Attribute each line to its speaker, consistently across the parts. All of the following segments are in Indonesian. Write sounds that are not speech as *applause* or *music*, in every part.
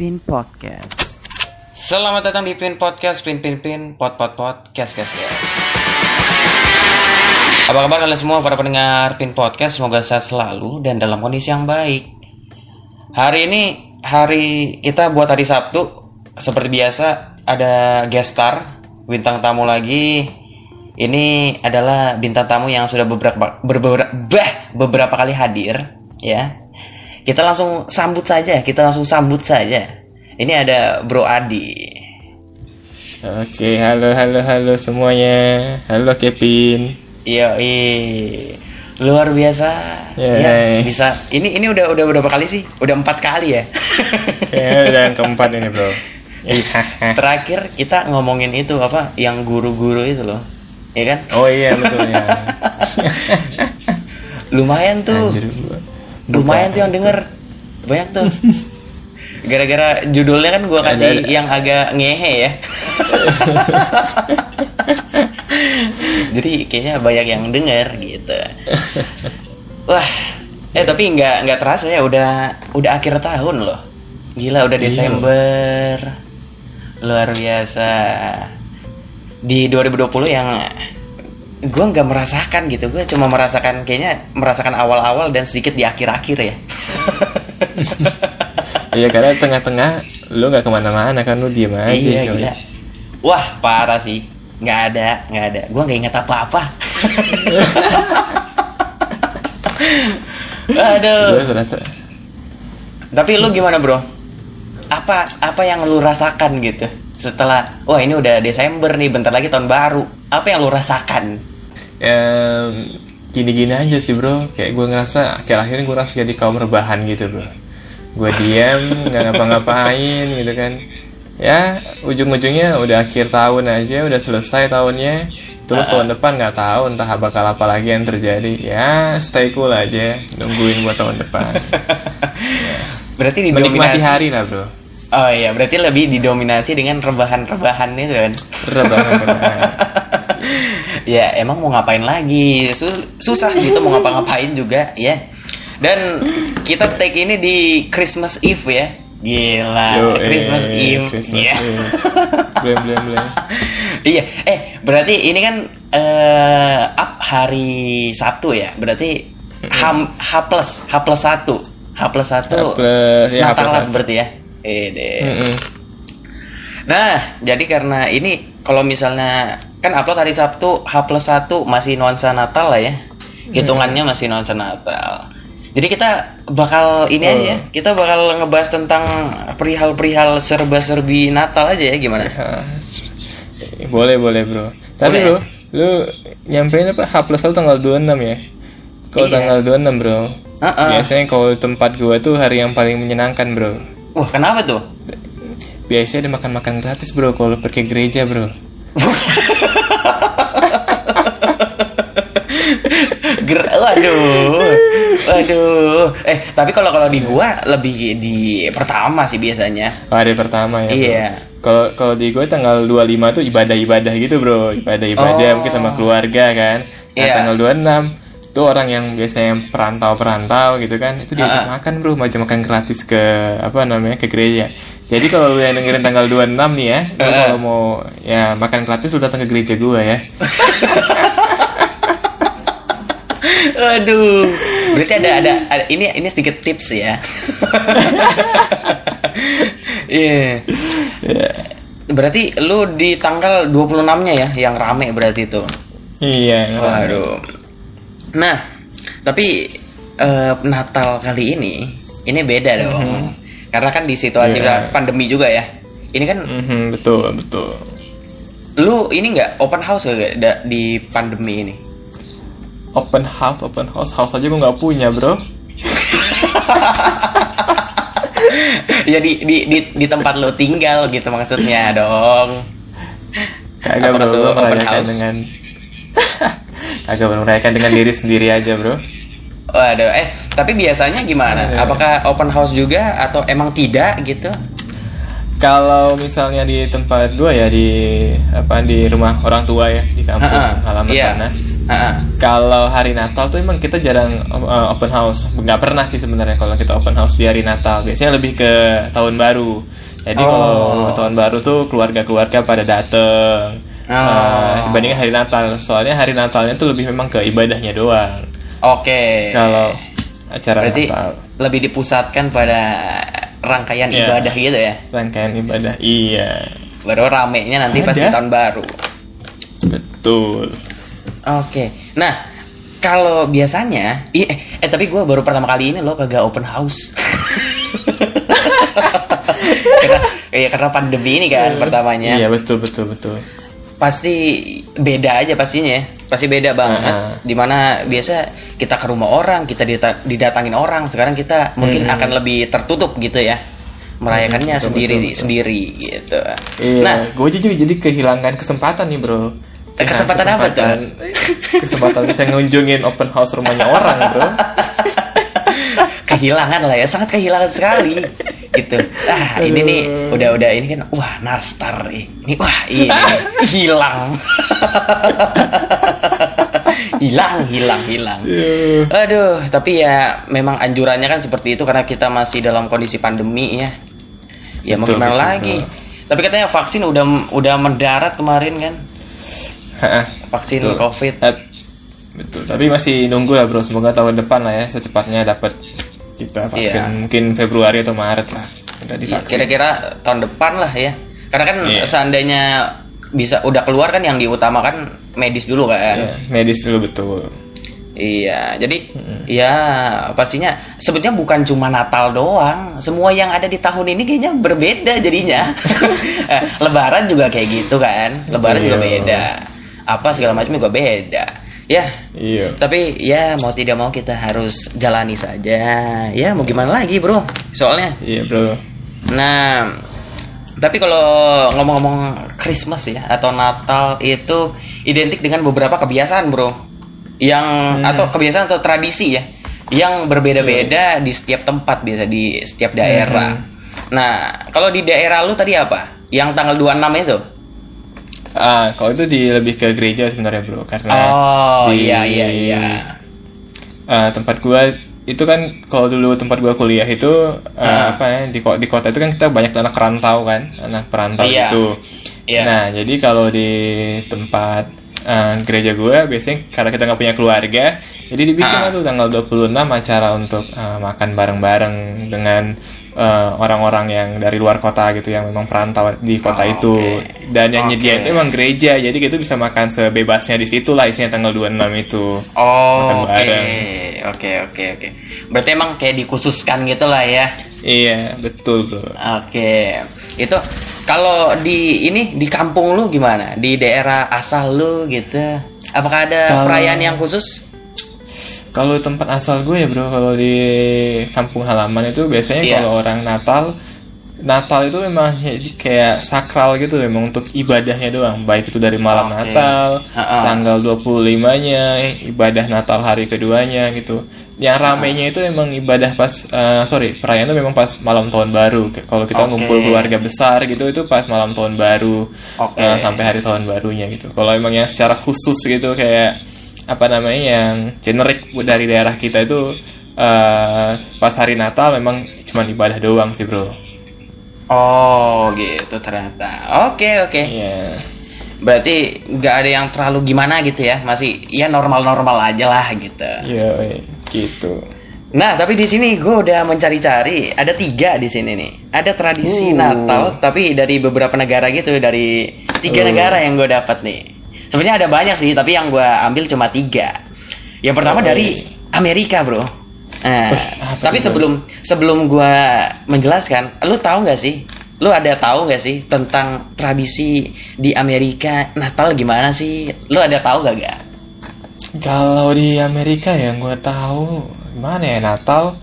Speaker 1: Pin Podcast.
Speaker 2: Selamat datang di Pin Podcast, Pin Pin Pin, Pot Pot Pot, Kes Kes Kes. Apa kabar kalian semua para pendengar Pin Podcast? Semoga sehat selalu dan dalam kondisi yang baik. Hari ini hari kita buat hari Sabtu. Seperti biasa ada guest star, bintang tamu lagi. Ini adalah bintang tamu yang sudah beberapa beberapa beberapa kali hadir, ya. Kita langsung sambut saja, kita langsung sambut saja. Ini ada Bro Adi.
Speaker 3: Oke, halo halo halo semuanya. Halo Kevin.
Speaker 2: Iya, luar biasa.
Speaker 3: Yeay.
Speaker 2: Ya, bisa. Ini ini udah udah berapa kali sih? Udah empat kali ya.
Speaker 3: Kayaknya *laughs* udah yang keempat ini, Bro. Iya.
Speaker 2: Terakhir kita ngomongin itu apa? Yang guru-guru itu loh. Ya kan?
Speaker 3: oh iya betul ya. *laughs*
Speaker 2: Lumayan tuh.
Speaker 3: Anjir, gua.
Speaker 2: Lumayan tuh yang denger. Banyak tuh. *laughs* Gara-gara judulnya kan gua kasih
Speaker 3: Ada-
Speaker 2: yang agak ngehe ya. *laughs* Jadi kayaknya banyak yang denger gitu. Wah, eh tapi nggak nggak terasa ya udah udah akhir tahun loh. Gila udah
Speaker 3: Iya.
Speaker 2: Desember. Luar biasa. Di 2020 yang gue nggak merasakan gitu. Gue cuma merasakan kayaknya merasakan awal-awal dan sedikit di akhir-akhir ya. *laughs*
Speaker 3: Iya karena tengah-tengah lu nggak ke mana-mana kan lu diem aja.
Speaker 2: iya
Speaker 3: coy.
Speaker 2: gila. Wah parah sih. Nggak ada nggak ada. Gue nggak ingat apa-apa. *laughs* Aduh. Tapi lu gimana bro? Apa apa yang lu rasakan gitu setelah wah ini udah Desember nih bentar lagi tahun baru. Apa yang lu rasakan
Speaker 3: ya gini-gini aja sih bro. Kayak gue ngerasa akhir-akhir gue ngerasa jadi kaum rebahan gitu bro. Gue diam nggak ngapa-ngapain gitu kan. Ya ujung-ujungnya udah akhir tahun aja udah selesai tahunnya. Terus tahun depan nggak tahu entah bakal apa lagi yang terjadi. Ya stay cool aja nungguin buat tahun depan. *laughs*
Speaker 2: Berarti
Speaker 3: menikmati
Speaker 2: didominasi
Speaker 3: hari lah bro.
Speaker 2: Oh iya berarti lebih didominasi dengan rebahan-rebahan itu kan?
Speaker 3: Rebahan-rebahan *laughs*
Speaker 2: ya emang mau ngapain lagi Su- susah gitu mau ngapa-ngapain juga ya dan kita take ini di Christmas Eve ya gila
Speaker 3: Yo,
Speaker 2: Christmas
Speaker 3: eh,
Speaker 2: Eve
Speaker 3: Christmas
Speaker 2: Iya.
Speaker 3: Eve. blem blem blem
Speaker 2: iya eh berarti ini kan eh up hari Sabtu ya berarti H, H plus H plus satu H plus satu
Speaker 3: ya,
Speaker 2: Natalan berarti ya Ede.
Speaker 3: Mm-mm.
Speaker 2: Nah, jadi karena ini kalau misalnya kan upload hari Sabtu H plus 1 masih nuansa Natal lah ya. Hitungannya masih nuansa Natal. Jadi kita bakal ini
Speaker 3: Oh.
Speaker 2: aja, kita bakal ngebahas tentang perihal-perihal serba-serbi Natal aja ya gimana?
Speaker 3: Eh, boleh boleh bro tapi
Speaker 2: Boleh.
Speaker 3: bro lu nyampein apa H plus satu tanggal 26 ya kalau
Speaker 2: Iya.
Speaker 3: tanggal 26 bro
Speaker 2: Heeh.
Speaker 3: biasanya kalau tempat gua tuh hari yang paling menyenangkan bro
Speaker 2: Wah, kenapa tuh?
Speaker 3: biasanya ada makan-makan gratis bro kalau pergi gereja bro
Speaker 2: Ger waduh. Waduh. Eh, tapi kalau kalau di gua lebih di pertama sih biasanya.
Speaker 3: hari pertama ya bro.
Speaker 2: Iya.
Speaker 3: kalau kalau di gue tanggal 25 tuh ibadah-ibadah gitu bro ibadah-ibadah
Speaker 2: Oh.
Speaker 3: mungkin sama keluarga kan nah
Speaker 2: Iya.
Speaker 3: tanggal 26 tuh orang yang biasanya perantau-perantau gitu kan itu diajak
Speaker 2: Ah.
Speaker 3: makan bro macam makan gratis ke apa namanya ke gereja jadi kalau lu yang dengerin tanggal 26 nih ya lu
Speaker 2: Ah.
Speaker 3: kalau mau ya makan gratis lu datang ke gereja gue ya *laughs*
Speaker 2: Aduh. Berarti ada, ada ada ini ini sedikit tips ya. *laughs* Iya.
Speaker 3: Ya.
Speaker 2: Berarti lu di tanggal 26-nya ya yang rame berarti itu.
Speaker 3: iya
Speaker 2: Waduh. Nah, tapi eh, Natal kali ini ini beda dong. Karena kan di situasi
Speaker 3: Iya.
Speaker 2: pandemi juga ya. Ini kan
Speaker 3: Mhm, betul betul
Speaker 2: lu ini nggak open house gak di pandemi ini?
Speaker 3: open house open house house aja gue nggak punya bro *laughs*
Speaker 2: ya di, di di di tempat lu tinggal gitu maksudnya dong.
Speaker 3: Kagak bro,
Speaker 2: open house?
Speaker 3: dengan *laughs* Kagak bro, merayakan dengan diri sendiri aja bro
Speaker 2: Waduh, eh tapi biasanya gimana?
Speaker 3: Iya.
Speaker 2: Apakah open house juga atau emang tidak gitu?
Speaker 3: Kalau misalnya di tempat gue ya di apa di rumah orang tua ya di kampung
Speaker 2: Ha-ha,
Speaker 3: halaman
Speaker 2: iya.
Speaker 3: sana
Speaker 2: Ah,
Speaker 3: Kalau hari Natal tuh emang kita jarang uh, open house. Nggak pernah sih sebenarnya kalau kita open house di hari Natal. Biasanya lebih ke tahun baru. Jadi kalau
Speaker 2: Oh.
Speaker 3: tahun baru tuh keluarga-keluarga pada dateng.
Speaker 2: Oh.
Speaker 3: Uh, dibandingin hari Natal. Soalnya hari Natalnya tuh lebih memang ke ibadahnya doang.
Speaker 2: Oke.
Speaker 3: Kalau acara
Speaker 2: Berarti
Speaker 3: Natal
Speaker 2: lebih dipusatkan pada rangkaian
Speaker 3: Iya.
Speaker 2: ibadah gitu ya.
Speaker 3: rangkaian ibadah iya
Speaker 2: Baru ramenya nanti pas di
Speaker 3: Ada.
Speaker 2: tahun baru.
Speaker 3: betul.
Speaker 2: Oke. Nah, kalau biasanya, eh, eh tapi gue baru pertama kali ini loh kagak open house. *laughs* karena, ya karena pandemi ini kan pertamanya.
Speaker 3: Iya betul betul betul.
Speaker 2: Pasti beda aja pastinya. ya. Pasti beda banget.
Speaker 3: Ah.
Speaker 2: Di mana biasa kita ke rumah orang, kita didatangin orang. Sekarang kita mungkin
Speaker 3: Hmm.
Speaker 2: akan lebih tertutup gitu ya. Merayakannya
Speaker 3: Betul,
Speaker 2: sendiri
Speaker 3: betul, betul.
Speaker 2: sendiri gitu.
Speaker 3: Iya,
Speaker 2: Nah,
Speaker 3: gue juga jadi kehilangan kesempatan nih bro.
Speaker 2: Eh, kesempatan apa tuh?
Speaker 3: Kesempatan bisa ngunjungin open house rumahnya orang bro. *laughs*
Speaker 2: kehilangan lah ya sangat kehilangan sekali. *laughs* Gitu. Ah ini nih udah udah ini kan wah nastar ini wah ini hilang. *laughs* Hilang hilang hilang. Aduh tapi ya memang anjurannya kan seperti itu karena kita masih dalam kondisi pandemi ya. Ya mau
Speaker 3: Betul,
Speaker 2: gimana
Speaker 3: betul,
Speaker 2: lagi?
Speaker 3: betul.
Speaker 2: tapi katanya vaksin udah udah mendarat kemarin kan? Vaksin
Speaker 3: betul.
Speaker 2: covid.
Speaker 3: Betul, tapi masih nunggu lah bro. Semoga tahun depan lah ya secepatnya dapat kita vaksin.
Speaker 2: Iya.
Speaker 3: Mungkin Februari atau Maret lah kita
Speaker 2: Iya,
Speaker 3: divaksin.
Speaker 2: kira-kira tahun depan lah ya karena kan
Speaker 3: Iya.
Speaker 2: seandainya bisa udah keluar kan yang diutamakan medis dulu kan
Speaker 3: Iya, medis dulu betul.
Speaker 2: iya jadi ya pastinya sebetulnya bukan cuma Natal doang semua yang ada di tahun ini kayaknya berbeda jadinya *laughs* Eh, Lebaran juga kayak gitu kan Lebaran juga
Speaker 3: Iya.
Speaker 2: beda apa segala macam juga beda ya
Speaker 3: Iya.
Speaker 2: tapi ya mau tidak mau kita harus jalani saja ya mau gimana lagi bro soalnya
Speaker 3: Iya bro.
Speaker 2: Nah, tapi kalau ngomong-ngomong Christmas ya atau Natal itu identik dengan beberapa kebiasaan, Bro. Yang atau kebiasaan atau tradisi ya yang berbeda-beda di setiap tempat biasa di setiap daerah. Nah, kalau di daerah lu tadi apa? Yang tanggal 26 itu?
Speaker 3: Ah, kalau itu di lebih ke gereja sebenarnya bro, karena
Speaker 2: Oh,
Speaker 3: di
Speaker 2: iya iya iya.
Speaker 3: ah, tempat gua itu kan kalau dulu tempat gua kuliah itu ah,
Speaker 2: Ah.
Speaker 3: apa ya di di kota itu kan kita banyak anak rantau kan, anak perantau
Speaker 2: Iya.
Speaker 3: gitu.
Speaker 2: Iya.
Speaker 3: Nah, jadi kalau di tempat ah, gereja gua biasanya karena kita nggak punya keluarga, jadi dibikin lah tuh tanggal 26 acara untuk ah, makan bareng-bareng dengan ah, orang-orang yang dari luar kota gitu yang memang perantau di kota
Speaker 2: Oh,
Speaker 3: itu.
Speaker 2: oke.
Speaker 3: Dan yang
Speaker 2: Oke.
Speaker 3: nyediain itu emang gereja, jadi kita bisa makan sebebasnya di situ lah isinya tanggal 26 itu.
Speaker 2: Oh, oke. Oke, oke, oke. Berarti emang kayak dikhususkan gitu lah ya.
Speaker 3: Iya, betul bro.
Speaker 2: Oke, itu kalau di ini di kampung lu gimana? Di daerah asal lu gitu? Apakah ada
Speaker 3: Kalau-
Speaker 2: perayaan yang khusus?
Speaker 3: Kalau tempat asal gue ya bro, kalau di kampung halaman itu biasanya
Speaker 2: Iya.
Speaker 3: kalau orang Natal, Natal itu memang jadi kayak sakral gitu memang untuk ibadahnya doang. Baik itu dari malam
Speaker 2: Oke.
Speaker 3: Natal,
Speaker 2: Ha-ha.
Speaker 3: tanggal 25-nya, ibadah Natal hari keduanya gitu. Yang ramenya itu emang ibadah pas, eh, sorry, perayaan itu memang pas malam tahun baru. Kalau kita
Speaker 2: Oke.
Speaker 3: ngumpul keluarga besar gitu, itu pas malam tahun baru
Speaker 2: Oke.
Speaker 3: eh, sampai hari tahun barunya gitu. Kalau emang yang secara khusus gitu kayak apa namanya yang generik dari daerah kita itu eh, pas hari Natal memang cuma ibadah doang sih bro.
Speaker 2: Oh, gitu ternyata. Oke, oke.
Speaker 3: Iya.
Speaker 2: Berarti nggak ada yang terlalu gimana gitu ya? Masih ya normal-normal aja lah gitu.
Speaker 3: Iya, weh, gitu.
Speaker 2: Nah, tapi di sini gue udah mencari-cari. Ada tiga di sini nih. Ada tradisi
Speaker 3: Uh.
Speaker 2: Natal, tapi dari beberapa negara gitu, dari tiga
Speaker 3: Uh.
Speaker 2: negara yang gue dapat nih. Sebenarnya ada banyak sih, tapi yang gue ambil cuma tiga. Yang pertama
Speaker 3: Oh,
Speaker 2: dari
Speaker 3: iya.
Speaker 2: Amerika, bro. Nah,
Speaker 3: apa
Speaker 2: tapi
Speaker 3: tuh,
Speaker 2: sebelum sebelum gue menjelaskan, lu tahu nggak sih? Lu ada tahu nggak sih tentang tradisi di Amerika Natal gimana sih? Lu ada tahu gak gak?
Speaker 3: Kalau di Amerika yang gue tahu gimana ya Natal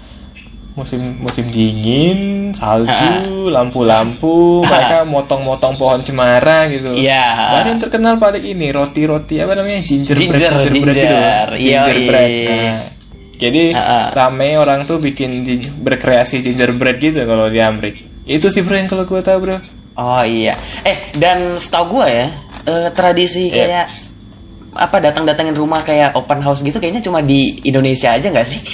Speaker 3: musim musim dingin salju lampu-lampu mereka motong-motong pohon cemara gitu
Speaker 2: Iya.
Speaker 3: Dan yang terkenal paling ini roti-roti apa namanya gingerbread
Speaker 2: Ginger,
Speaker 3: gingerbread gitu
Speaker 2: ginger. Iya,
Speaker 3: gingerbread
Speaker 2: iya.
Speaker 3: nah, jadi
Speaker 2: Ha-ha.
Speaker 3: rame orang tuh bikin berkreasi gingerbread gitu kalau di Amerika itu sih bro yang kalau gue tahu bro
Speaker 2: Oh iya. Eh dan setahu gue ya eh, tradisi
Speaker 3: Iya.
Speaker 2: kayak apa datang-datangin rumah kayak open house gitu kayaknya cuma di Indonesia aja nggak sih? *laughs*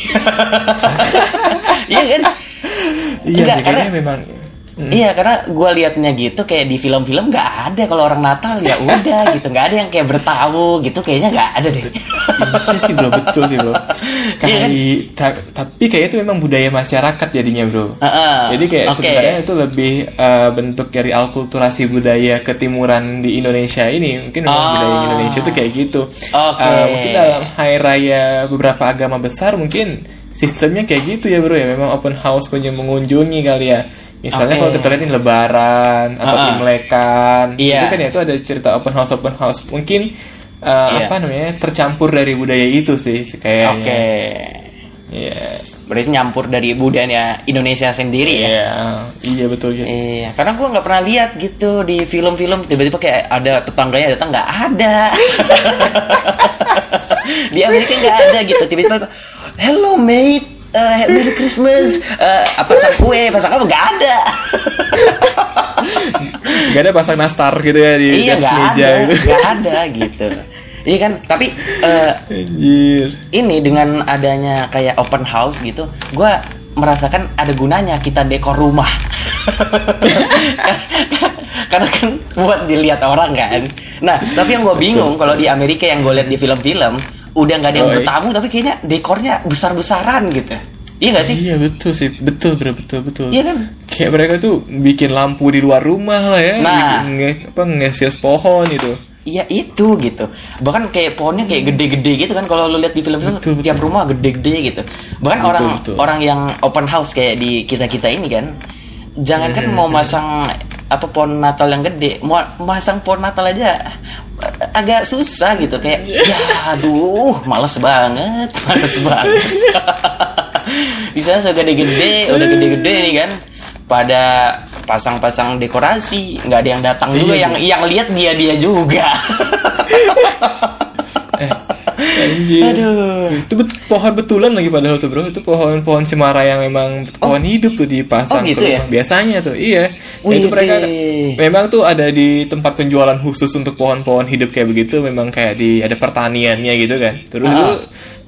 Speaker 2: Iya kan?
Speaker 3: Iya,
Speaker 2: karena-
Speaker 3: memang
Speaker 2: Iya karena gue liatnya gitu kayak di film-film nggak ada kalau orang Natal ya udah *laughs* gitu nggak ada yang kayak bertamu gitu kayaknya nggak ada deh.
Speaker 3: iya sih bro betul sih bro.
Speaker 2: Iya kan?
Speaker 3: Kayak ta- tapi kayaknya itu memang budaya masyarakat jadinya bro.
Speaker 2: Heeh.
Speaker 3: Jadi kayak
Speaker 2: Oke.
Speaker 3: sebenarnya itu lebih eh, bentuk dari alkulturasi budaya ketimuran di Indonesia ini. Mungkin memang
Speaker 2: Ah.
Speaker 3: budaya Indonesia itu kayak gitu.
Speaker 2: Oke.
Speaker 3: Eh, mungkin dalam hari raya beberapa agama besar mungkin sistemnya kayak gitu ya bro ya. Memang open house kunjung mengunjungi kali ya. Misalnya
Speaker 2: Oke.
Speaker 3: kalau kita lihat ini Lebaran atau
Speaker 2: ah.
Speaker 3: Imlekan,
Speaker 2: Iya.
Speaker 3: itu kan ya itu ada cerita open house open house. Mungkin eh,
Speaker 2: Iya.
Speaker 3: apa namanya tercampur dari budaya itu sih kayaknya.
Speaker 2: Oke.
Speaker 3: Iya.
Speaker 2: Berarti nyampur dari budaya Indonesia sendiri ya.
Speaker 3: Iya, iya betul gitu.
Speaker 2: Iya, karena gue nggak pernah lihat gitu di film-film tiba-tiba kayak ada tetangganya datang nggak ada. *laughs* di Amerika nggak ada gitu tiba-tiba hello mate, uh, Merry Christmas, uh, apa pasang kue, pasang apa nggak ada.
Speaker 3: Gak ada pasang nastar gitu ya di
Speaker 2: iya nggak
Speaker 3: meja
Speaker 2: ada,
Speaker 3: gitu.
Speaker 2: nggak ada gitu. Iya kan, tapi
Speaker 3: Anjir.
Speaker 2: ini dengan adanya kayak open house gitu, gue merasakan ada gunanya kita dekor rumah. *laughs* Karena kan buat dilihat orang kan. Nah, tapi yang gue bingung kalau di Amerika yang gue lihat di film-film, udah nggak ada yang
Speaker 3: Oh, iya.
Speaker 2: bertamu, tapi kayaknya dekornya besar-besaran gitu. Iya gak sih?
Speaker 3: Iya betul sih, betul bro, betul betul.
Speaker 2: Iya kan?
Speaker 3: Kayak mereka tuh bikin lampu di luar rumah lah ya,
Speaker 2: Nah.
Speaker 3: bikin nge- apa ngesias pohon itu.
Speaker 2: Iya itu gitu. Bahkan kayak pohonnya kayak gede-gede gitu kan kalau lu lihat di
Speaker 3: Betul, betul.
Speaker 2: tiap rumah gede-gede gitu. Bahkan
Speaker 3: Betul,
Speaker 2: orang
Speaker 3: betul.
Speaker 2: orang yang open house kayak di kita-kita ini kan jangankan
Speaker 3: Hmm,
Speaker 2: mau masang apa pohon Natal yang gede, mau masang pohon Natal aja agak susah gitu kayak ya aduh males banget, *laughs* males banget. *laughs* Bisa segede-gede, udah gede-gede nih kan pada pasang-pasang dekorasi, nggak ada yang datang juga
Speaker 3: Iya,
Speaker 2: yang yang lihat dia-dia juga. *laughs*
Speaker 3: Anjir.
Speaker 2: Aduh.
Speaker 3: Itu bet- pohon betulan lagi padahal tuh bro, itu pohon-pohon cemara yang memang pohon hidup tuh dipasang
Speaker 2: Oh, gitu ya?
Speaker 3: Biasanya tuh, iya.
Speaker 2: Wih,
Speaker 3: itu mereka memang tuh ada di tempat penjualan khusus untuk pohon-pohon hidup kayak begitu, memang kayak di ada pertaniannya gitu kan. Terus
Speaker 2: Ah.
Speaker 3: itu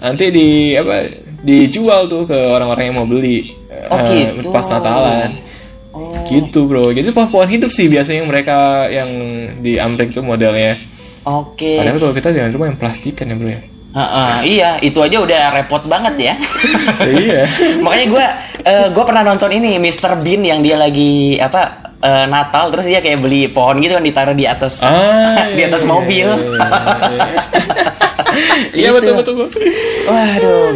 Speaker 3: nanti di apa dijual tuh ke orang-orang yang mau beli
Speaker 2: Oh,
Speaker 3: eh,
Speaker 2: gitu.
Speaker 3: pas Natalan.
Speaker 2: Oh.
Speaker 3: Gitu bro, jadi pohon-pohon hidup sih biasanya mereka yang di Amrik tuh modelnya.
Speaker 2: Oke.
Speaker 3: Padahal kalau kita jangan rumah yang plastikan ya bro ya.
Speaker 2: Heeh, iya, itu aja udah repot banget ya. *laughs*
Speaker 3: iya.
Speaker 2: Makanya gue gue pernah nonton ini Mr. Bean yang dia lagi apa eh, Natal terus dia kayak beli pohon gitu kan ditaruh di atas
Speaker 3: Ah, *laughs*
Speaker 2: di
Speaker 3: iya,
Speaker 2: atas
Speaker 3: iya,
Speaker 2: mobil.
Speaker 3: iya, iya. Iya *laughs*
Speaker 2: Itu.
Speaker 3: betul betul. betul.
Speaker 2: Waduh.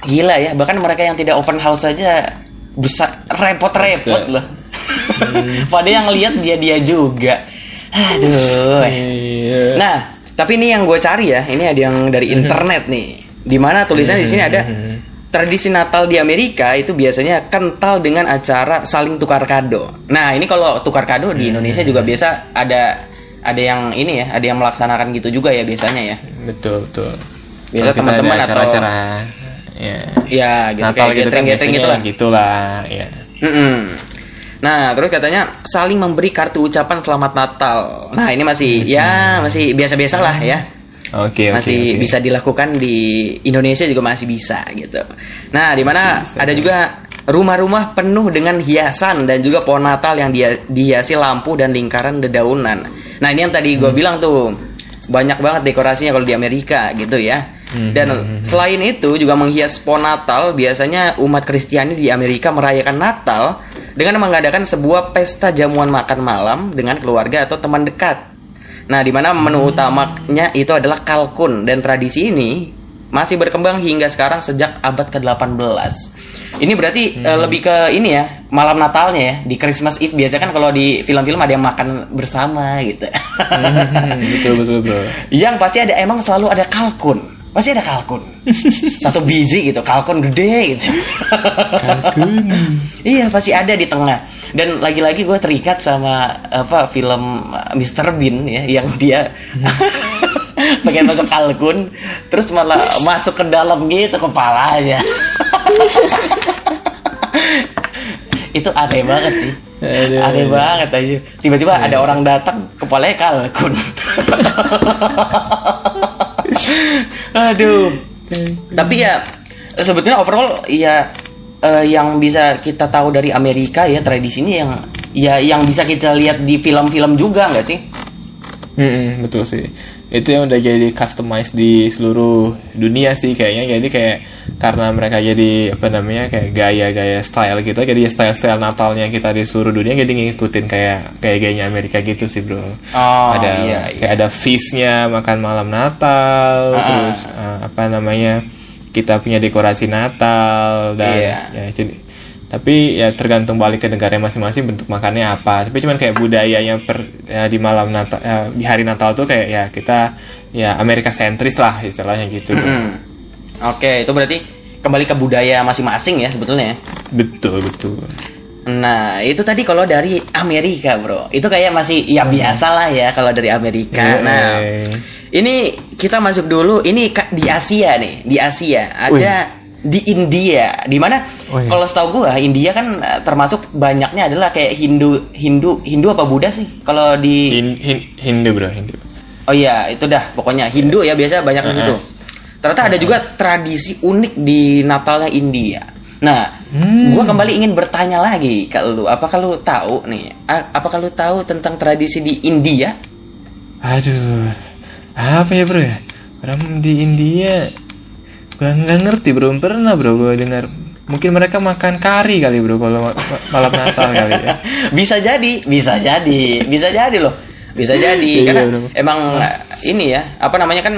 Speaker 2: Gila ya, bahkan mereka yang tidak open house aja besar repot-repot loh. Padahal yang lihat dia-dia juga. Aduh.
Speaker 3: Iya.
Speaker 2: Nah, tapi ini yang gue cari ya, ini ada yang dari internet nih. Di mana tulisannya di sini ada tradisi Natal di Amerika itu biasanya kental dengan acara saling tukar kado. Nah, ini kalau tukar kado di Indonesia juga biasa ada ada yang ini ya, ada yang melaksanakan gitu juga ya biasanya ya.
Speaker 3: betul betul.
Speaker 2: Biasa teman-teman atau-
Speaker 3: acara-acara ya.
Speaker 2: Ya, gitu
Speaker 3: Natal
Speaker 2: kayak
Speaker 3: gitu kan
Speaker 2: gitu lah.
Speaker 3: gitulah, ya.
Speaker 2: Mm-mm. Nah, terus katanya saling memberi kartu ucapan selamat Natal. Nah, ini masih ya masih biasa-biasa lah ya.
Speaker 3: Oke, oke.
Speaker 2: masih
Speaker 3: oke.
Speaker 2: bisa dilakukan di Indonesia juga masih bisa gitu. Nah, di mana ada juga rumah-rumah penuh dengan hiasan dan juga pohon Natal yang dia dihiasi lampu dan lingkaran dedaunan. Nah, ini yang tadi
Speaker 3: Hmm.
Speaker 2: gue bilang tuh banyak banget dekorasinya kalau di Amerika gitu ya.
Speaker 3: Hmm,
Speaker 2: Dan selain itu juga menghias pohon Natal biasanya umat Kristiani di Amerika merayakan Natal dengan mengadakan sebuah pesta jamuan makan malam dengan keluarga atau teman dekat. Nah, di mana menu utamanya itu adalah kalkun dan tradisi ini masih berkembang hingga sekarang sejak abad ke-18. Ini berarti eh, lebih ke ini ya, malam Natalnya ya, di Christmas Eve biasa kan kalau di film-film ada yang makan bersama gitu.
Speaker 3: Hmm, betul betul bro. *laughs*
Speaker 2: yang pasti ada emang selalu ada kalkun. Pasti ada kalkun. *laughs* Satu biji gitu, kalkun gede gitu.
Speaker 3: Kalkun. *laughs*
Speaker 2: Iya pasti ada di tengah dan lagi-lagi gue terikat sama apa film uh, Mr. Bean ya yang dia *laughs* pengen masuk kalkun terus malah masuk ke dalam gitu kepalanya itu aneh banget sih
Speaker 3: Aduh,
Speaker 2: aneh
Speaker 3: aduh.
Speaker 2: banget aja tiba-tiba ada orang datang kepalanya kalkun Aduh. Tapi ya sebetulnya overall ya eh, yang bisa kita tahu dari Amerika ya tradisinya yang ya yang bisa kita lihat di film-film juga nggak sih?
Speaker 3: Mm-mm, betul sih. Itu yang udah jadi customized di seluruh dunia sih kayaknya. Jadi kayak karena mereka jadi apa namanya kayak gaya-gaya style gitu, jadi style-style Natalnya kita di seluruh dunia jadi ngikutin kayak gaya-gayanya Amerika gitu sih, Bro. ada
Speaker 2: iya,
Speaker 3: kayak ada feastnya makan malam Natal,
Speaker 2: Ah.
Speaker 3: terus uh, apa namanya kita punya dekorasi Natal dan
Speaker 2: Iya.
Speaker 3: ya jadi tapi ya tergantung balik ke negara masing-masing bentuk makannya apa tapi cuman kayak budayanya per ya, di malam Natal ya, di hari Natal tuh kayak ya kita ya Amerika sentris lah istilahnya gitu
Speaker 2: Hmm. Oke, itu berarti kembali ke budaya masing-masing ya sebetulnya.
Speaker 3: betul betul
Speaker 2: Nah, itu tadi kalau dari Amerika, Bro. Itu kayak masih ya biasa lah ya kalau dari Amerika.
Speaker 3: Eh,
Speaker 2: Nah, ini kita masuk dulu ini di Asia nih, di Asia. Ada di India, di mana
Speaker 3: Wih.
Speaker 2: kalau setahu gua India kan eh, termasuk banyaknya adalah kayak Hindu, Hindu, Hindu apa Buddha sih? Kalau di
Speaker 3: Hin- Hin- Hindu bro Hindu
Speaker 2: Oh iya, itu dah pokoknya Hindu ya biasa banyak di situ. Ternyata ada juga tradisi unik di Natalnya India. Nah,
Speaker 3: Hmm.
Speaker 2: gua kembali ingin bertanya lagi ke lu, apakah lu tahu nih? a- Apakah lu tahu tentang tradisi di India?
Speaker 3: aduh apa ya bro ya orang di India gua nggak ngerti belum pernah bro gue dengar mungkin mereka makan kari kali bro kalau ma- ma- malam Natal kali ya *laughs*
Speaker 2: bisa jadi, bisa jadi, bisa jadi loh. Bisa jadi
Speaker 3: Iya,
Speaker 2: karena
Speaker 3: bener.
Speaker 2: emang eh, ini ya, apa namanya kan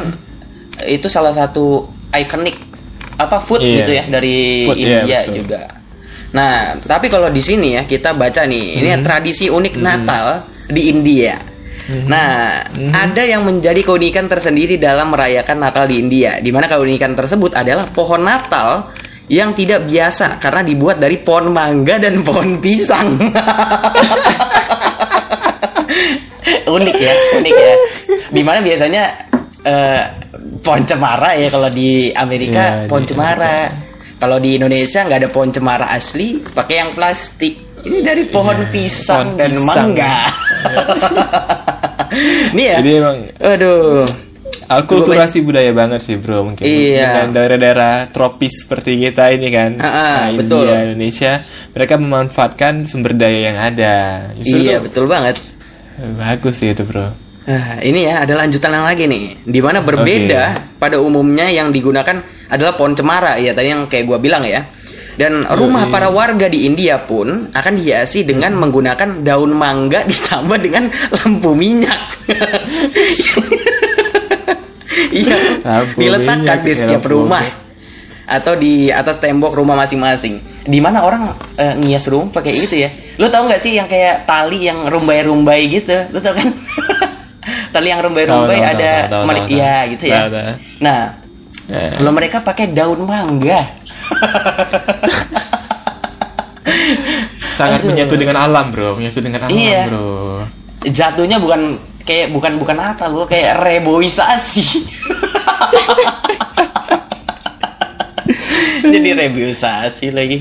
Speaker 2: itu salah satu ikonik apa food
Speaker 3: Iya.
Speaker 2: gitu ya dari
Speaker 3: Food, iya,
Speaker 2: India
Speaker 3: betul.
Speaker 2: juga. Nah, tapi kalau di sini ya kita baca nih, ini
Speaker 3: Hmm.
Speaker 2: tradisi unik Natal di India. Nah,
Speaker 3: Hmm.
Speaker 2: ada yang menjadi keunikan tersendiri dalam merayakan Natal di India, di mana keunikan tersebut adalah pohon Natal yang tidak biasa karena dibuat dari pohon mangga dan pohon pisang. *laughs* unik ya, unik ya. Di mana biasanya eh, pohon cemara ya kalau di Amerika
Speaker 3: Iya,
Speaker 2: pohon
Speaker 3: di-
Speaker 2: cemara. Kalau di Indonesia nggak ada pohon cemara asli, pakai yang plastik. Ini dari pohon
Speaker 3: Iya,
Speaker 2: pisang
Speaker 3: pohon
Speaker 2: dan
Speaker 3: pisang.
Speaker 2: mangga. *laughs* Nih ya.
Speaker 3: jadi emang
Speaker 2: Aduh.
Speaker 3: akulturasi budaya banget sih bro mungkin
Speaker 2: Iya.
Speaker 3: dengan daerah-daerah tropis seperti kita ini kan
Speaker 2: ah,
Speaker 3: Nah,
Speaker 2: betul.
Speaker 3: India Indonesia mereka memanfaatkan sumber daya yang ada Justru
Speaker 2: Iya, betul banget.
Speaker 3: bagus sih itu bro
Speaker 2: Nah, ini ya ada lanjutan yang lagi nih, di mana berbeda pada umumnya yang digunakan adalah pohon cemara ya tadi yang kayak gua bilang ya. Dan rumah
Speaker 3: Yoi.
Speaker 2: para warga di India pun akan dihiasi dengan menggunakan daun mangga *laughs* ditambah dengan lampu minyak. *laughs* Iya, diletakkan
Speaker 3: minyak,
Speaker 2: di
Speaker 3: ya,
Speaker 2: setiap rumah atau di atas tembok rumah masing-masing. Di mana orang eh, ngias rumah pakai itu ya. Lu tahu nggak sih yang kayak tali yang rumbai-rumbai gitu? Lu tahu kan? *laughs* tali yang rumbai-rumbai ada meri-
Speaker 3: tahu,
Speaker 2: ya gitu ya. Nah,
Speaker 3: Ya.
Speaker 2: kalau mereka pakai daun mangga.
Speaker 3: sangat
Speaker 2: Aduh.
Speaker 3: menyatu dengan alam bro menyatu dengan alam
Speaker 2: Iya.
Speaker 3: bro
Speaker 2: Jatuhnya bukan kayak bukan bukan apa lu kayak reboisasi. *laughs* Jadi reboisasi lagi.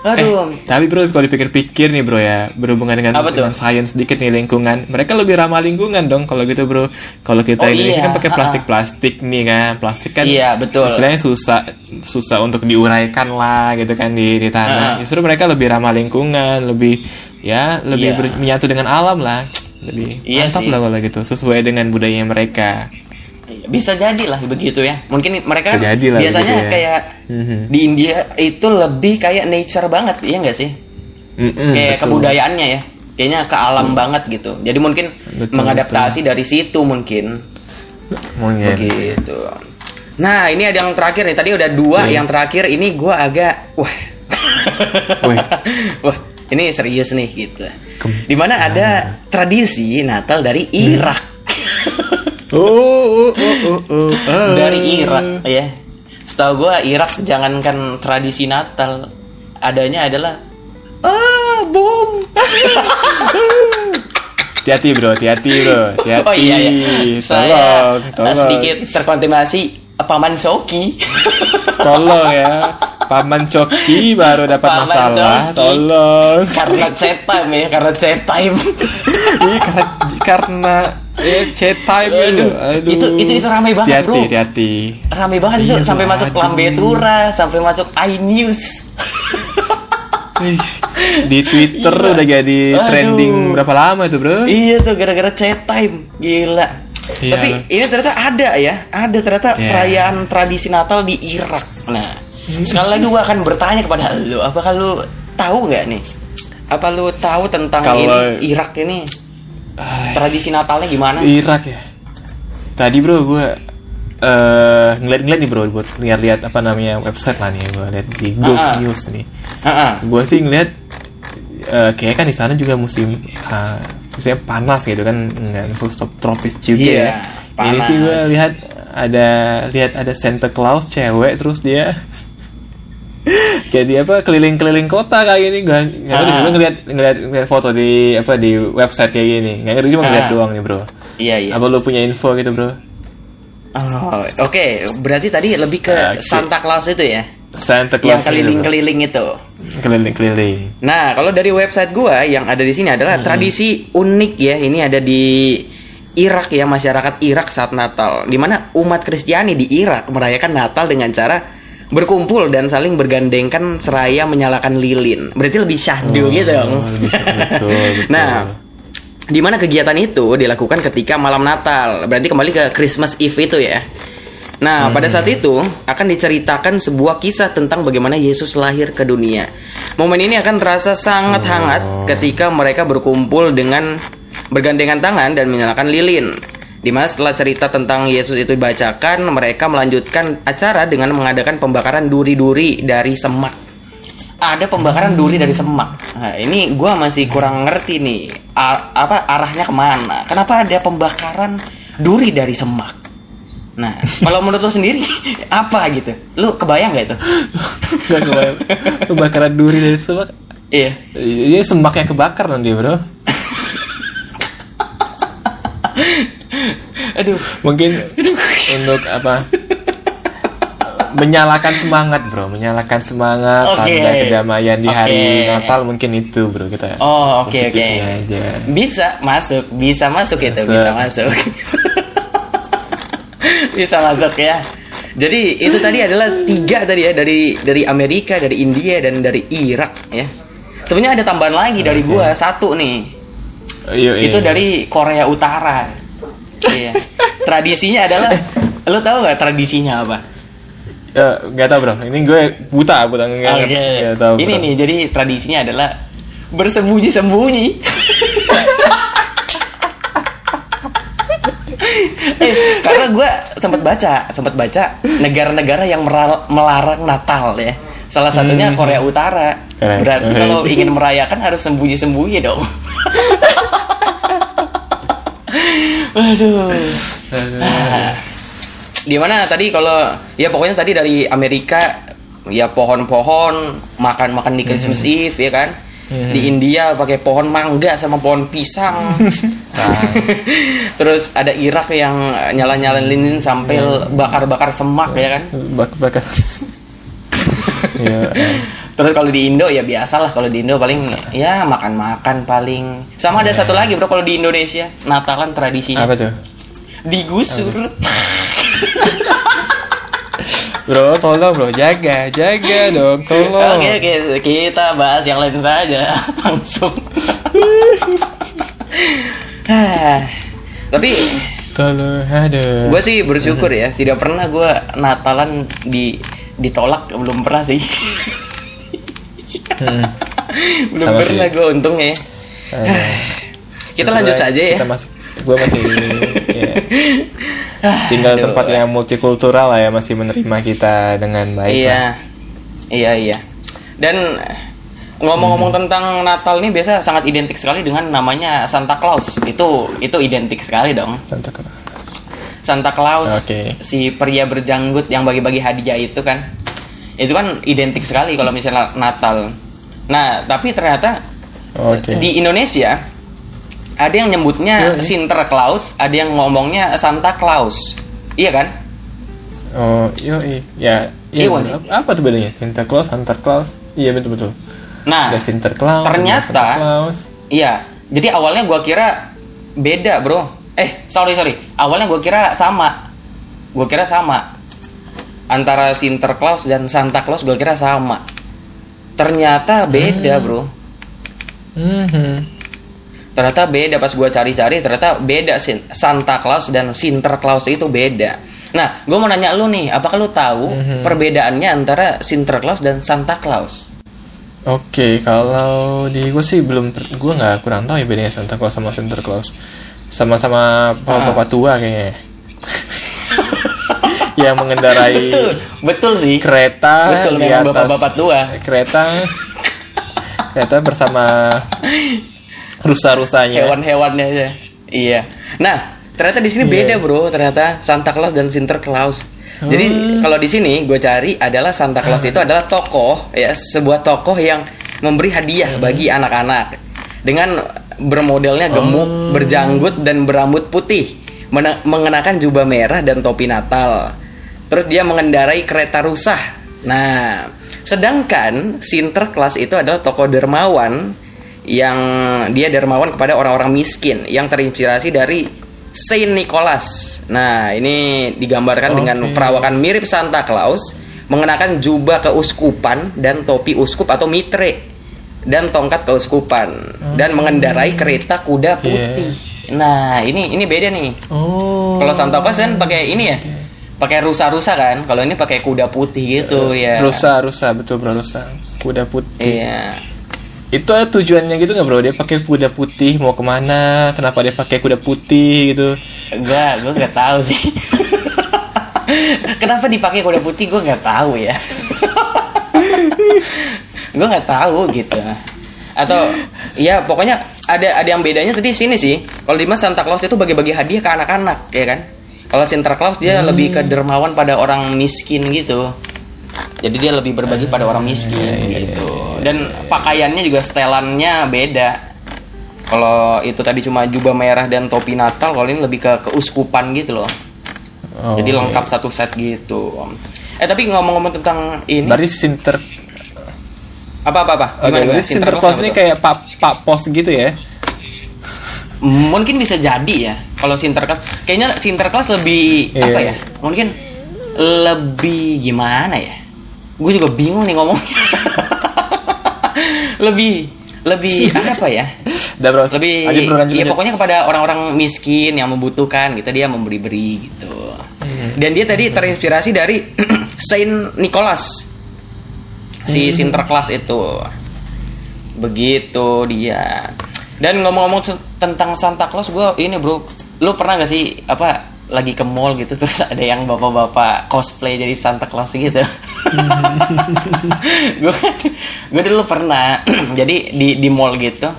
Speaker 2: Aduh.
Speaker 3: Tapi bro kalau dipikir-pikir nih bro ya berhubungan dengan,
Speaker 2: Apa
Speaker 3: dengan sains sedikit nih lingkungan, mereka lebih ramah lingkungan dong kalau gitu bro. Kalau kita
Speaker 2: Oh,
Speaker 3: Indonesia
Speaker 2: iya.
Speaker 3: kan pakai
Speaker 2: Ah, ah.
Speaker 3: plastik-plastik nih kan, plastik kan
Speaker 2: Iya, betul.
Speaker 3: istilahnya susah susah untuk diuraikan lah gitu kan di di
Speaker 2: Ah,
Speaker 3: tanah.
Speaker 2: ah.
Speaker 3: Justru mereka lebih ramah lingkungan, lebih ya lebih
Speaker 2: Iya.
Speaker 3: ber- menyatu dengan alam lah. Lebih
Speaker 2: Iya
Speaker 3: mantap
Speaker 2: sih.
Speaker 3: lah kalau gitu sesuai dengan budaya mereka.
Speaker 2: Bisa jadi lah begitu ya. Mungkin mereka biasanya
Speaker 3: ya.
Speaker 2: kayak
Speaker 3: Mhm.
Speaker 2: di India itu lebih kayak nature banget, iya nggak sih?
Speaker 3: Mm-mm,
Speaker 2: kayak
Speaker 3: betul.
Speaker 2: kebudayaannya ya. Kayaknya ke alam banget gitu. Jadi mungkin
Speaker 3: Betul,
Speaker 2: mengadaptasi dari situ mungkin.
Speaker 3: Mungkin.
Speaker 2: Begitu. Nah, ini ada yang terakhir nih. Tadi udah dua,
Speaker 3: Iya.
Speaker 2: yang terakhir ini gua agak wah. *laughs* Wah, ini serius nih gitu.
Speaker 3: Di
Speaker 2: mana ada tradisi Natal dari Irak. *laughs*
Speaker 3: Oh, oh, oh, oh, oh, ah.
Speaker 2: dari Irak ya. Setahu gua Irak jangankan tradisi Natal, adanya adalah ah bom. *laughs*
Speaker 3: Hati-hati bro, hati-hati bro, hati-hati. *laughs*
Speaker 2: Oh iya ya.
Speaker 3: Tolong,
Speaker 2: Saya
Speaker 3: tolong.
Speaker 2: sedikit terkontaminasi paman Coki.
Speaker 3: Tolong ya. Paman Coki baru dapat
Speaker 2: Paman
Speaker 3: masalah.
Speaker 2: Coki.
Speaker 3: Tolong.
Speaker 2: karena chat time ya, karena chat time.
Speaker 3: Ini karena karena ya chat time. Aduh.
Speaker 2: Itu itu itu ramai banget,
Speaker 3: hati-hati,
Speaker 2: Bro.
Speaker 3: Hati-hati.
Speaker 2: Rame banget itu
Speaker 3: Iya,
Speaker 2: sampai masuk
Speaker 3: aduh.
Speaker 2: Lambe Tura, sampai masuk iNews.
Speaker 3: Ih, Di Twitter udah jadi
Speaker 2: Aduh.
Speaker 3: trending berapa lama itu, Bro?
Speaker 2: iya tuh gara-gara chat time. Gila.
Speaker 3: Iya,
Speaker 2: Tapi ini ternyata ada ya, ada ternyata
Speaker 3: Iya.
Speaker 2: perayaan tradisi Natal di Irak. Nah, sekali lagi gua akan bertanya kepada lu, apakah lu tahu nggak nih? Apa lu tahu tentang
Speaker 3: Kalau-
Speaker 2: ini Irak ini tradisi Natalnya gimana?
Speaker 3: Irak ya. Tadi bro gue eh ngeliat-ngeliat nih bro buat lihat-lihat apa namanya website lah nih gue lihat di Gulf
Speaker 2: Ah, ah.
Speaker 3: News nih.
Speaker 2: Heeh.
Speaker 3: Gue sih ngeliat eh kayak kan di sana juga musim uh, musimnya panas gitu kan nggak stop tropis juga
Speaker 2: Iya,
Speaker 3: ya. Ini sih gue lihat ada lihat ada Santa Claus cewek terus dia kayak dia apa keliling-keliling kota kayak gini gue nggak ngerti
Speaker 2: Ah.
Speaker 3: gue ngeliat ngeliat ngeliat foto di apa di website kayak gini nggak ngerti cuma ngeliat
Speaker 2: Ah.
Speaker 3: doang nih bro
Speaker 2: Iya, iya.
Speaker 3: apa lu punya info gitu bro
Speaker 2: Oh, oke, berarti tadi lebih ke
Speaker 3: Oke.
Speaker 2: Santa Claus itu ya,
Speaker 3: Santa
Speaker 2: yang
Speaker 3: Claus
Speaker 2: keliling-keliling itu.
Speaker 3: keliling-keliling
Speaker 2: Nah, kalau dari website gua yang ada di sini adalah tradisi unik ya. Ini ada di Irak ya, masyarakat Irak saat Natal. Di mana umat Kristiani di Irak merayakan Natal dengan cara berkumpul dan saling bergandengkan seraya menyalakan lilin. Berarti lebih syahdu gitu dong.
Speaker 3: Oh, lebih syahdu, betul, *laughs* betul.
Speaker 2: Nah, di mana kegiatan itu dilakukan ketika malam Natal. Berarti kembali ke Christmas Eve itu ya. Nah, pada saat itu akan diceritakan sebuah kisah tentang bagaimana Yesus lahir ke dunia. Momen ini akan terasa sangat hangat ketika mereka berkumpul dengan bergandengan tangan dan menyalakan lilin. Di mana setelah cerita tentang Yesus itu dibacakan, mereka melanjutkan acara dengan mengadakan pembakaran duri-duri dari semak ada pembakaran duri dari semak. Nah, ini gua masih kurang ngerti nih a- apa arahnya ke mana. Kenapa ada pembakaran duri dari semak? Nah, *laughs* kalau menurut lo sendiri *laughs* apa gitu? Lu kebayang gak itu? *laughs*
Speaker 3: Nggak kebayang. Pembakaran duri dari semak.
Speaker 2: Iya.
Speaker 3: Ini semak yang kebakar nanti bro.
Speaker 2: Aduh.
Speaker 3: Mungkin *laughs* untuk apa? Menyalakan semangat bro, menyalakan semangat
Speaker 2: Oke.
Speaker 3: tanda kedamaian di hari
Speaker 2: Oke.
Speaker 3: Natal mungkin itu bro kita.
Speaker 2: Oh, oke oke.
Speaker 3: positifnya aja.
Speaker 2: Bisa masuk, bisa masuk itu,
Speaker 3: Masuk.
Speaker 2: bisa masuk. *laughs* bisa masuk ya. Jadi itu tadi adalah tiga tadi ya dari dari Amerika, dari India dan dari Irak ya. Sebenarnya ada tambahan lagi dari
Speaker 3: Oke.
Speaker 2: gua satu nih.
Speaker 3: Iya, iya.
Speaker 2: Itu dari Korea Utara. Iya. Tradisinya adalah lo tahu nggak tradisinya apa?
Speaker 3: Ya, nggak tahu bro. Ini gue buta, buta nggak
Speaker 2: Oke.
Speaker 3: nggak tahu.
Speaker 2: Ini
Speaker 3: bro.
Speaker 2: nih, jadi tradisinya adalah bersembunyi-sembunyi. *laughs* eh, karena gue sempat baca, sempat baca negara-negara yang melarang Natal ya. Salah satunya
Speaker 3: Hmm.
Speaker 2: Korea Utara.
Speaker 3: Keren.
Speaker 2: Berarti
Speaker 3: Keren.
Speaker 2: kalau ingin merayakan harus sembunyi-sembunyi dong. *laughs* Waduh. Ah. Di mana tadi kalau ya pokoknya tadi dari Amerika ya pohon-pohon makan-makan di Christmas Eve ya kan.
Speaker 3: Hmm.
Speaker 2: Di India pakai pohon mangga sama pohon pisang.
Speaker 3: Nah, *laughs* *laughs*
Speaker 2: Terus ada Irak yang nyala-nyalain lilin sambil bakar-bakar semak ya kan.
Speaker 3: bak *laughs* Iya.
Speaker 2: Terus kalau di Indo ya biasalah kalau di Indo paling ya makan-makan paling. Sama ada satu lagi bro kalau di Indonesia Natalan tradisinya
Speaker 3: Apa tuh?
Speaker 2: digusur.
Speaker 3: Bro, tolong bro, jaga, jaga dong, tolong.
Speaker 2: Oke oke kita bahas yang lain saja *laughs* langsung. Tapi
Speaker 3: Tolong, aduh.
Speaker 2: gue sih bersyukur ya tidak pernah gue Natalan di ditolak belum pernah sih
Speaker 3: Hmm. *laughs*
Speaker 2: belum
Speaker 3: Sama
Speaker 2: pernah gue untungnya ya. Kita lanjut saja ya.
Speaker 3: Kita masih, gue masih ya, *laughs* tinggal
Speaker 2: Aduh.
Speaker 3: tempat yang multikultural lah ya, masih menerima kita dengan baik. lah.
Speaker 2: Iya, iya iya. Dan ngomong-ngomong tentang Natal nih biasa sangat identik sekali dengan namanya Santa Claus. Itu itu identik sekali dong.
Speaker 3: Santa Claus.
Speaker 2: Santa Claus,
Speaker 3: Oke.
Speaker 2: si pria berjanggut yang bagi-bagi hadiah itu kan, itu kan identik sekali kalau misalnya Natal. Nah, tapi ternyata
Speaker 3: Oke.
Speaker 2: di Indonesia ada yang nyebutnya
Speaker 3: Iya, iya.
Speaker 2: Sinterklaas, ada yang ngomongnya Santa Claus. Iya kan?
Speaker 3: Oh, yo, ya,
Speaker 2: Iya,
Speaker 3: iya. Apa tuh bedanya? Santa Claus, Santa Claus. Iya betul betul.
Speaker 2: Nah,
Speaker 3: Ada Santa Claus.
Speaker 2: ternyata-
Speaker 3: Santa Claus.
Speaker 2: Iya, jadi awalnya gua kira beda bro. Eh, sorry sorry. Awalnya gue kira sama. Gue kira sama. Antara Sinterklaas dan Santa Claus gue kira sama. Ternyata beda, Bro.
Speaker 3: Mhm.
Speaker 2: Ternyata beda pas gue cari-cari ternyata beda Santa Claus dan Sinterklaas itu beda. Nah, gue mau nanya lu nih, apakah lu tahu
Speaker 3: Mhm.
Speaker 2: perbedaannya antara Sinterklaas dan Santa Claus?
Speaker 3: Oke, kalau di gue sih belum, gue nggak kurang tahu ya bedanya Santa Claus sama Santa Claus. Sama-sama bapak-bapak tua kayaknya. *laughs* yang mengendarai
Speaker 2: Betul, betul sih.
Speaker 3: kereta
Speaker 2: Betul,
Speaker 3: di atas
Speaker 2: bapak-bapak tua.
Speaker 3: kereta kereta bersama *laughs* rusa-rusanya.
Speaker 2: Hewan-hewannya aja. Iya. Nah, ternyata di sini
Speaker 3: Iya.
Speaker 2: beda, Bro. Ternyata Santa Claus dan Sinterklaas. Jadi
Speaker 3: Hmm.
Speaker 2: kalau di sini gue cari adalah Santa Claus itu adalah tokoh ya, sebuah tokoh yang memberi hadiah
Speaker 3: Hmm.
Speaker 2: bagi anak-anak dengan bermodelnya gemuk,
Speaker 3: Oh.
Speaker 2: berjanggut dan berambut putih, mengenakan jubah merah dan topi Natal. Terus dia mengendarai kereta rusah. Nah, sedangkan Sinterklaas itu adalah tokoh dermawan yang dia dermawan kepada orang-orang miskin yang terinspirasi dari Saint Nicholas. Nah, ini digambarkan dengan
Speaker 3: Oke.
Speaker 2: perawakan mirip Santa Claus, mengenakan jubah keuskupan dan topi uskup atau mitre dan tongkat keuskupan dan mengendarai kereta kuda putih. Nah, ini ini beda nih.
Speaker 3: Oh.
Speaker 2: Kalau Santa Claus kan pakai ini ya. Pakai rusa-rusa kan. Kalau ini pakai kuda putih gitu ya.
Speaker 3: Rusa, rusa, betul bro, rusa. Kuda putih.
Speaker 2: Iya.
Speaker 3: Itu ada tujuannya gitu nggak bro? Dia pakai kuda putih mau ke mana? Kenapa dia pakai kuda putih gitu?
Speaker 2: Enggak, gue nggak tahu sih. *laughs* Kenapa dipakai kuda putih gue nggak tahu ya. Gue nggak tahu gitu. Atau ya pokoknya ada ada yang bedanya tadi sini sih. Kalau di Mas Santa Claus itu bagi-bagi hadiah ke anak-anak ya kan. Kalau Santa Claus dia lebih ke dermawan pada orang miskin gitu. Jadi dia lebih berbagi pada orang miskin gitu. Dan pakaiannya juga setelannya beda. Kalau itu tadi cuma jubah merah dan topi Natal, kalau ini lebih ke keuskupan gitu loh.
Speaker 3: Oh,
Speaker 2: Jadi lengkap satu set gitu. Eh tapi ngomong-ngomong tentang ini
Speaker 3: Berarti Sinter
Speaker 2: apa apa apa? Gimana,
Speaker 3: berarti
Speaker 2: gimana?
Speaker 3: Sinterklaas ini kayak pak pak pos gitu ya?
Speaker 2: mungkin bisa jadi ya. Kalau Sinterklaas kayaknya Sinterklaas lebih
Speaker 3: Iya.
Speaker 2: apa ya? Mungkin lebih gimana ya? Gue juga bingung nih ngomong. *laughs* lebih lebih *laughs* apa ya?
Speaker 3: Udah bro,
Speaker 2: lebih
Speaker 3: lanjut bro, lanjut,
Speaker 2: ya
Speaker 3: lanjut.
Speaker 2: pokoknya kepada orang-orang miskin yang membutuhkan gitu dia memberi-beri gitu
Speaker 3: Hmm.
Speaker 2: dan dia tadi terinspirasi dari *clears throat* Saint Nicholas si
Speaker 3: Hmm.
Speaker 2: Sinterklaas itu. Begitu dia. Dan ngomong-ngomong tentang Santa Claus gue ini bro lu pernah gak sih apa lagi ke mall gitu *laughs* terus ada yang bapak-bapak cosplay jadi Santa Claus gitu? *laughs* Gue gue dulu pernah *clears throat* jadi di di mall gitu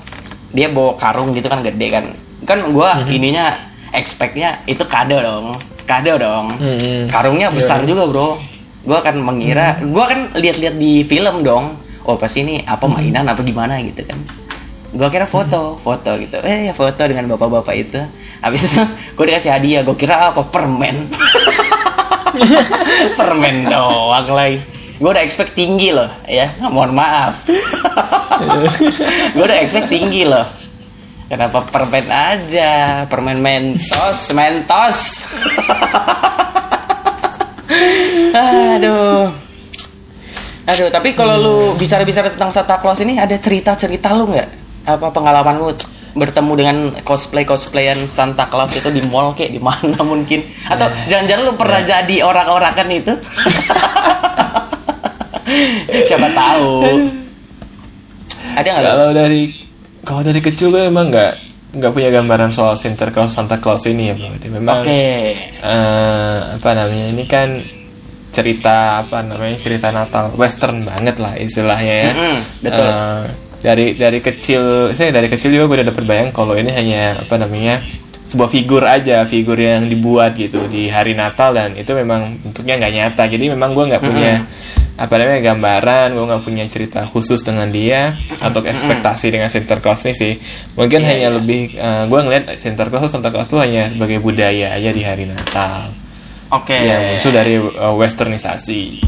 Speaker 2: dia bawa karung gitu kan gede kan. Kan gue ininya expectnya itu kado dong kado dong.
Speaker 3: Hmm.
Speaker 2: karungnya besar juga bro gue akan mengira gue kan lihat-lihat di film dong. Oh pasti ini? Apa mainan? Apa gimana gitu kan. Gue kira foto foto gitu. Eh ya foto dengan bapak-bapak itu. Habis itu *laughs* gue dikasih hadiah. Gue kira apa permen? *laughs* Permen doang lagi. Gue udah expect tinggi loh ya. Mohon maaf. *laughs* Gue udah expect tinggi loh. Kenapa permen aja? Permen mentos mentos aduh. Aduh tapi kalau lu bicara-bicara tentang Santa Claus ini ada cerita-cerita lu nggak? Apa pengalaman lu bertemu dengan cosplay cosplayan Santa Claus itu di mall kayak di mana *laughs* mungkin? Atau jangan-jangan lu pernah jadi orang-orangan itu? *laughs* Siapa tahu. Ada nggak?
Speaker 3: Kalau dari kalau dari kecil gue emang nggak nggak punya gambaran soal Santa Claus Santa Claus ini ya. Dia memang
Speaker 2: oke
Speaker 3: eh, apa namanya ini kan cerita apa namanya cerita Natal Western banget lah istilahnya ya.
Speaker 2: Mm-mm, betul.
Speaker 3: Eh, dari dari kecil saya dari kecil juga gue udah dapet bayang kalau ini hanya apa namanya sebuah figur aja figur yang dibuat gitu di hari Natal dan itu memang bentuknya nggak nyata jadi memang gue nggak punya apa namanya gambaran gue nggak punya cerita khusus dengan dia atau ekspektasi dengan Santa Claus ini sih mungkin
Speaker 2: Iya,
Speaker 3: hanya
Speaker 2: iya.
Speaker 3: lebih eh, gue ngeliat Santa Claus Santa Claus itu hanya sebagai budaya aja di hari Natal
Speaker 2: oke
Speaker 3: yang muncul dari uh, westernisasi.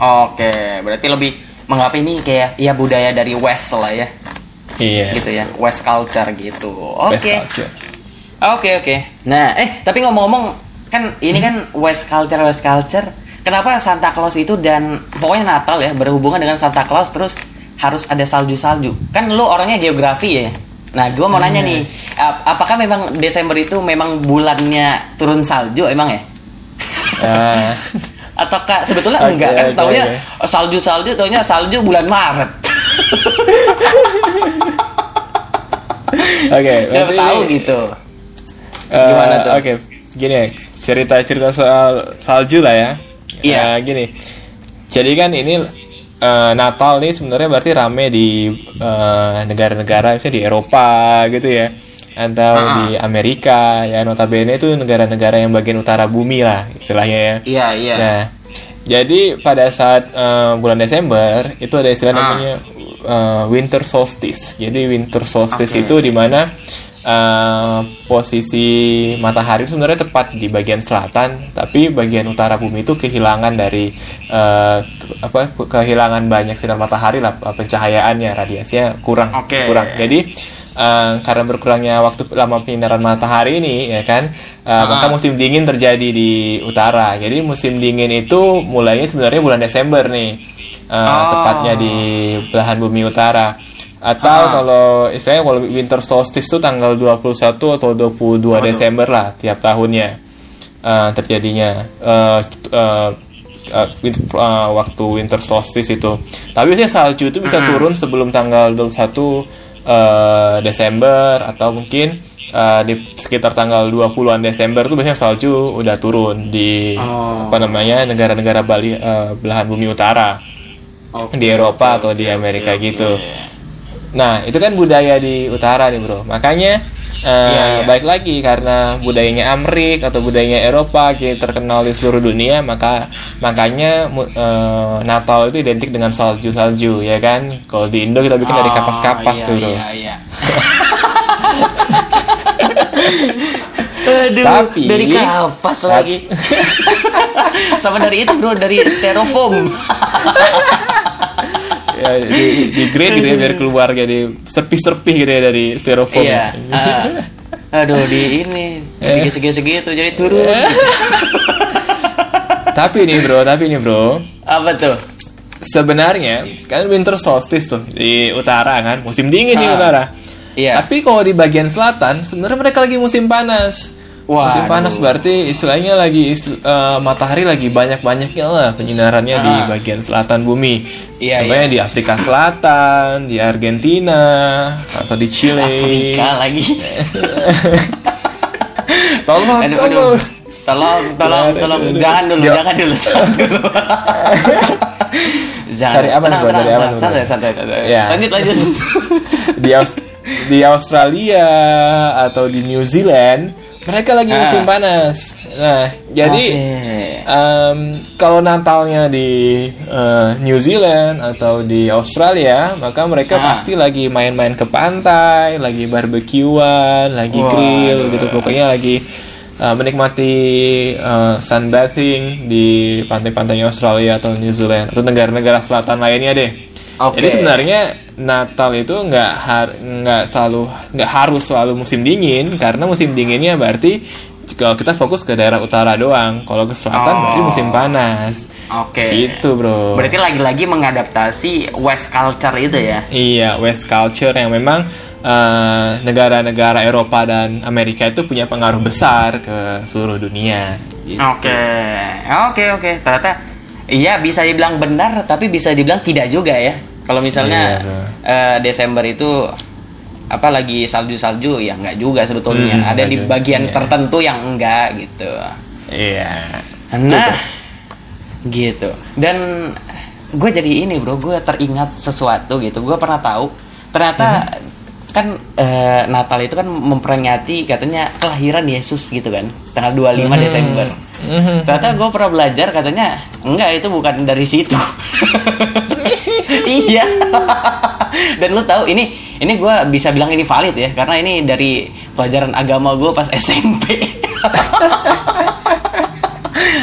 Speaker 2: oke berarti lebih menganggap ini kayak ya budaya dari West lah ya
Speaker 3: Iya.
Speaker 2: gitu ya West culture gitu oke
Speaker 3: culture.
Speaker 2: Oke oke. Nah, eh tapi ngomong-ngomong kan ini kan West culture West culture. Kenapa Santa Claus itu dan pokoknya Natal ya berhubungan dengan Santa Claus terus harus ada salju-salju. Kan lu orangnya geografi ya. Nah, gue mau nanya nih, ap- apakah memang Desember itu memang bulannya turun salju emang ya?
Speaker 3: Ah, *laughs*
Speaker 2: Ataukah sebetulnya
Speaker 3: Oke,
Speaker 2: enggak kan? Taunya
Speaker 3: oke.
Speaker 2: salju-salju, taunya salju bulan Maret.
Speaker 3: Oke, *laughs*
Speaker 2: Siapa
Speaker 3: berarti
Speaker 2: tahu
Speaker 3: ini,
Speaker 2: gitu.
Speaker 3: eh,
Speaker 2: Gimana tuh?
Speaker 3: Oke, gini ya, cerita-cerita soal salju lah ya.
Speaker 2: Iya.
Speaker 3: Eh, gini, jadi kan ini eh, Natal nih sebenarnya berarti rame di eh, negara-negara misalnya di Eropa gitu ya, atau
Speaker 2: Ah.
Speaker 3: di Amerika ya notabene itu negara-negara yang bagian utara bumi lah istilahnya ya.
Speaker 2: Iya, iya.
Speaker 3: Nah, jadi pada saat eh, bulan Desember itu ada istilah
Speaker 2: Ah.
Speaker 3: namanya eh, winter solstice. Jadi winter solstice
Speaker 2: Oke.
Speaker 3: itu di mana eh, posisi matahari sebenarnya tepat di bagian selatan, tapi bagian utara bumi itu kehilangan dari ke- apa kehilangan banyak sinar matahari lah pencahayaannya, radiasinya kurang
Speaker 2: Oke.
Speaker 3: kurang. Jadi eh, karena berkurangnya waktu lama penyinaran matahari ini ya kan
Speaker 2: Ah.
Speaker 3: maka musim dingin terjadi di utara jadi musim dingin itu mulainya sebenarnya bulan Desember nih eh,
Speaker 2: Oh.
Speaker 3: tepatnya di belahan bumi utara atau
Speaker 2: Ah.
Speaker 3: kalau istilahnya kalau winter solstice itu tanggal 21 atau 22 Desember lah tiap tahunnya eh, terjadinya eh, eh, win- eh, waktu winter solstice itu. Tapi biasanya salju itu bisa turun sebelum tanggal 21 eh, Desember atau mungkin eh, di sekitar tanggal 20-an Desember tuh biasanya salju udah turun di
Speaker 2: Oh.
Speaker 3: apa namanya negara-negara Bali eh, belahan bumi utara
Speaker 2: Oke,
Speaker 3: di Eropa atau
Speaker 2: oke,
Speaker 3: di Amerika
Speaker 2: oke.
Speaker 3: gitu. Nah, itu kan budaya di utara nih, Bro. Makanya eh,
Speaker 2: Iya, iya.
Speaker 3: baik lagi karena budayanya Amerika atau budayanya Eropa gitu terkenal di seluruh dunia, maka makanya eh, Natal itu identik dengan salju-salju, ya kan? Kalau di Indo kita bikin dari
Speaker 2: Oh,
Speaker 3: kapas-kapas
Speaker 2: iya,
Speaker 3: tuh, Bro.
Speaker 2: Iya, iya. *laughs* Aduh,
Speaker 3: Tapi-
Speaker 2: dari kapas lagi. *laughs* Sama dari itu, Bro, dari styrofoam. *laughs*
Speaker 3: Ya, di, di grade gitu ya biar *laughs* keluar jadi serpih-serpih gitu ya dari styrofoam.
Speaker 2: iya. *laughs* ah. Aduh, di ini
Speaker 3: Eh.
Speaker 2: segitu segitu jadi turun. *laughs*
Speaker 3: tapi nih, Bro, tapi nih, Bro.
Speaker 2: Apa tuh?
Speaker 3: sebenarnya kan winter solstice tuh di utara kan musim dingin di
Speaker 2: Ah.
Speaker 3: utara
Speaker 2: Iya.
Speaker 3: tapi kalau di bagian selatan sebenarnya mereka lagi musim panas
Speaker 2: Waduh.
Speaker 3: musim panas berarti istilahnya lagi istil- eh, matahari lagi banyak banyaknya lah penyinarannya di
Speaker 2: Ah.
Speaker 3: bagian selatan bumi
Speaker 2: Iya,
Speaker 3: contohnya di Afrika Selatan di Argentina atau di Chile
Speaker 2: Afrika lagi. *laughs*
Speaker 3: tolong
Speaker 2: Aduh,
Speaker 3: tolong
Speaker 2: aduh. Tolong, tolong, tolong, jangan dulu,
Speaker 3: Yo.
Speaker 2: jangan dulu, *laughs* jangan dulu. jangan.
Speaker 3: Cari aman,
Speaker 2: Tenang,
Speaker 3: bro,
Speaker 2: tenang,
Speaker 3: cari aman,
Speaker 2: tenang. Santai, santai, santai.
Speaker 3: Ya.
Speaker 2: Lanjut, lanjut. *laughs*
Speaker 3: di Aus- di Australia atau di New Zealand mereka lagi
Speaker 2: Ah.
Speaker 3: musim panas. Nah, jadi
Speaker 2: Oke.
Speaker 3: em, kalau Natalnya di eh, New Zealand atau di Australia, maka mereka
Speaker 2: Ah.
Speaker 3: pasti lagi main-main ke pantai, lagi barbekyuan, lagi
Speaker 2: Waduh.
Speaker 3: grill gitu. Pokoknya lagi eh, menikmati eh, sunbathing di pantai-pantainya Australia atau New Zealand atau negara-negara selatan lainnya deh.
Speaker 2: Oke.
Speaker 3: Jadi sebenarnya Natal itu nggak har nggak selalu nggak harus selalu musim dingin karena musim dinginnya berarti kalau kita fokus ke daerah utara doang. Kalau ke selatan
Speaker 2: Oh.
Speaker 3: berarti musim panas.
Speaker 2: Oke.
Speaker 3: Gitu bro.
Speaker 2: Berarti lagi-lagi mengadaptasi West culture itu ya?
Speaker 3: Iya West culture yang memang eh, negara-negara Eropa dan Amerika itu punya pengaruh besar ke seluruh dunia. Gitu.
Speaker 2: Oke, oke, oke. Ternyata iya bisa dibilang benar, tapi bisa dibilang tidak juga ya. Kalau misalnya
Speaker 3: Iya, bro.
Speaker 2: eh, Desember itu apa lagi salju-salju ya enggak juga sebetulnya.
Speaker 3: Hmm,
Speaker 2: Ada di bagian
Speaker 3: Iya.
Speaker 2: tertentu yang enggak gitu.
Speaker 3: Iya.
Speaker 2: Nah, gitu. Dan gue jadi ini bro, gue teringat sesuatu gitu. Gue pernah tahu ternyata kan eh, Natal itu kan memperingati katanya kelahiran Yesus gitu kan, tanggal 25 Desember.
Speaker 3: Mhm.
Speaker 2: Ternyata gue pernah belajar katanya enggak itu bukan dari situ. *laughs* iya. Dan lu tahu ini ini gue bisa bilang ini valid ya karena ini dari pelajaran agama gue pas SMP. *laughs*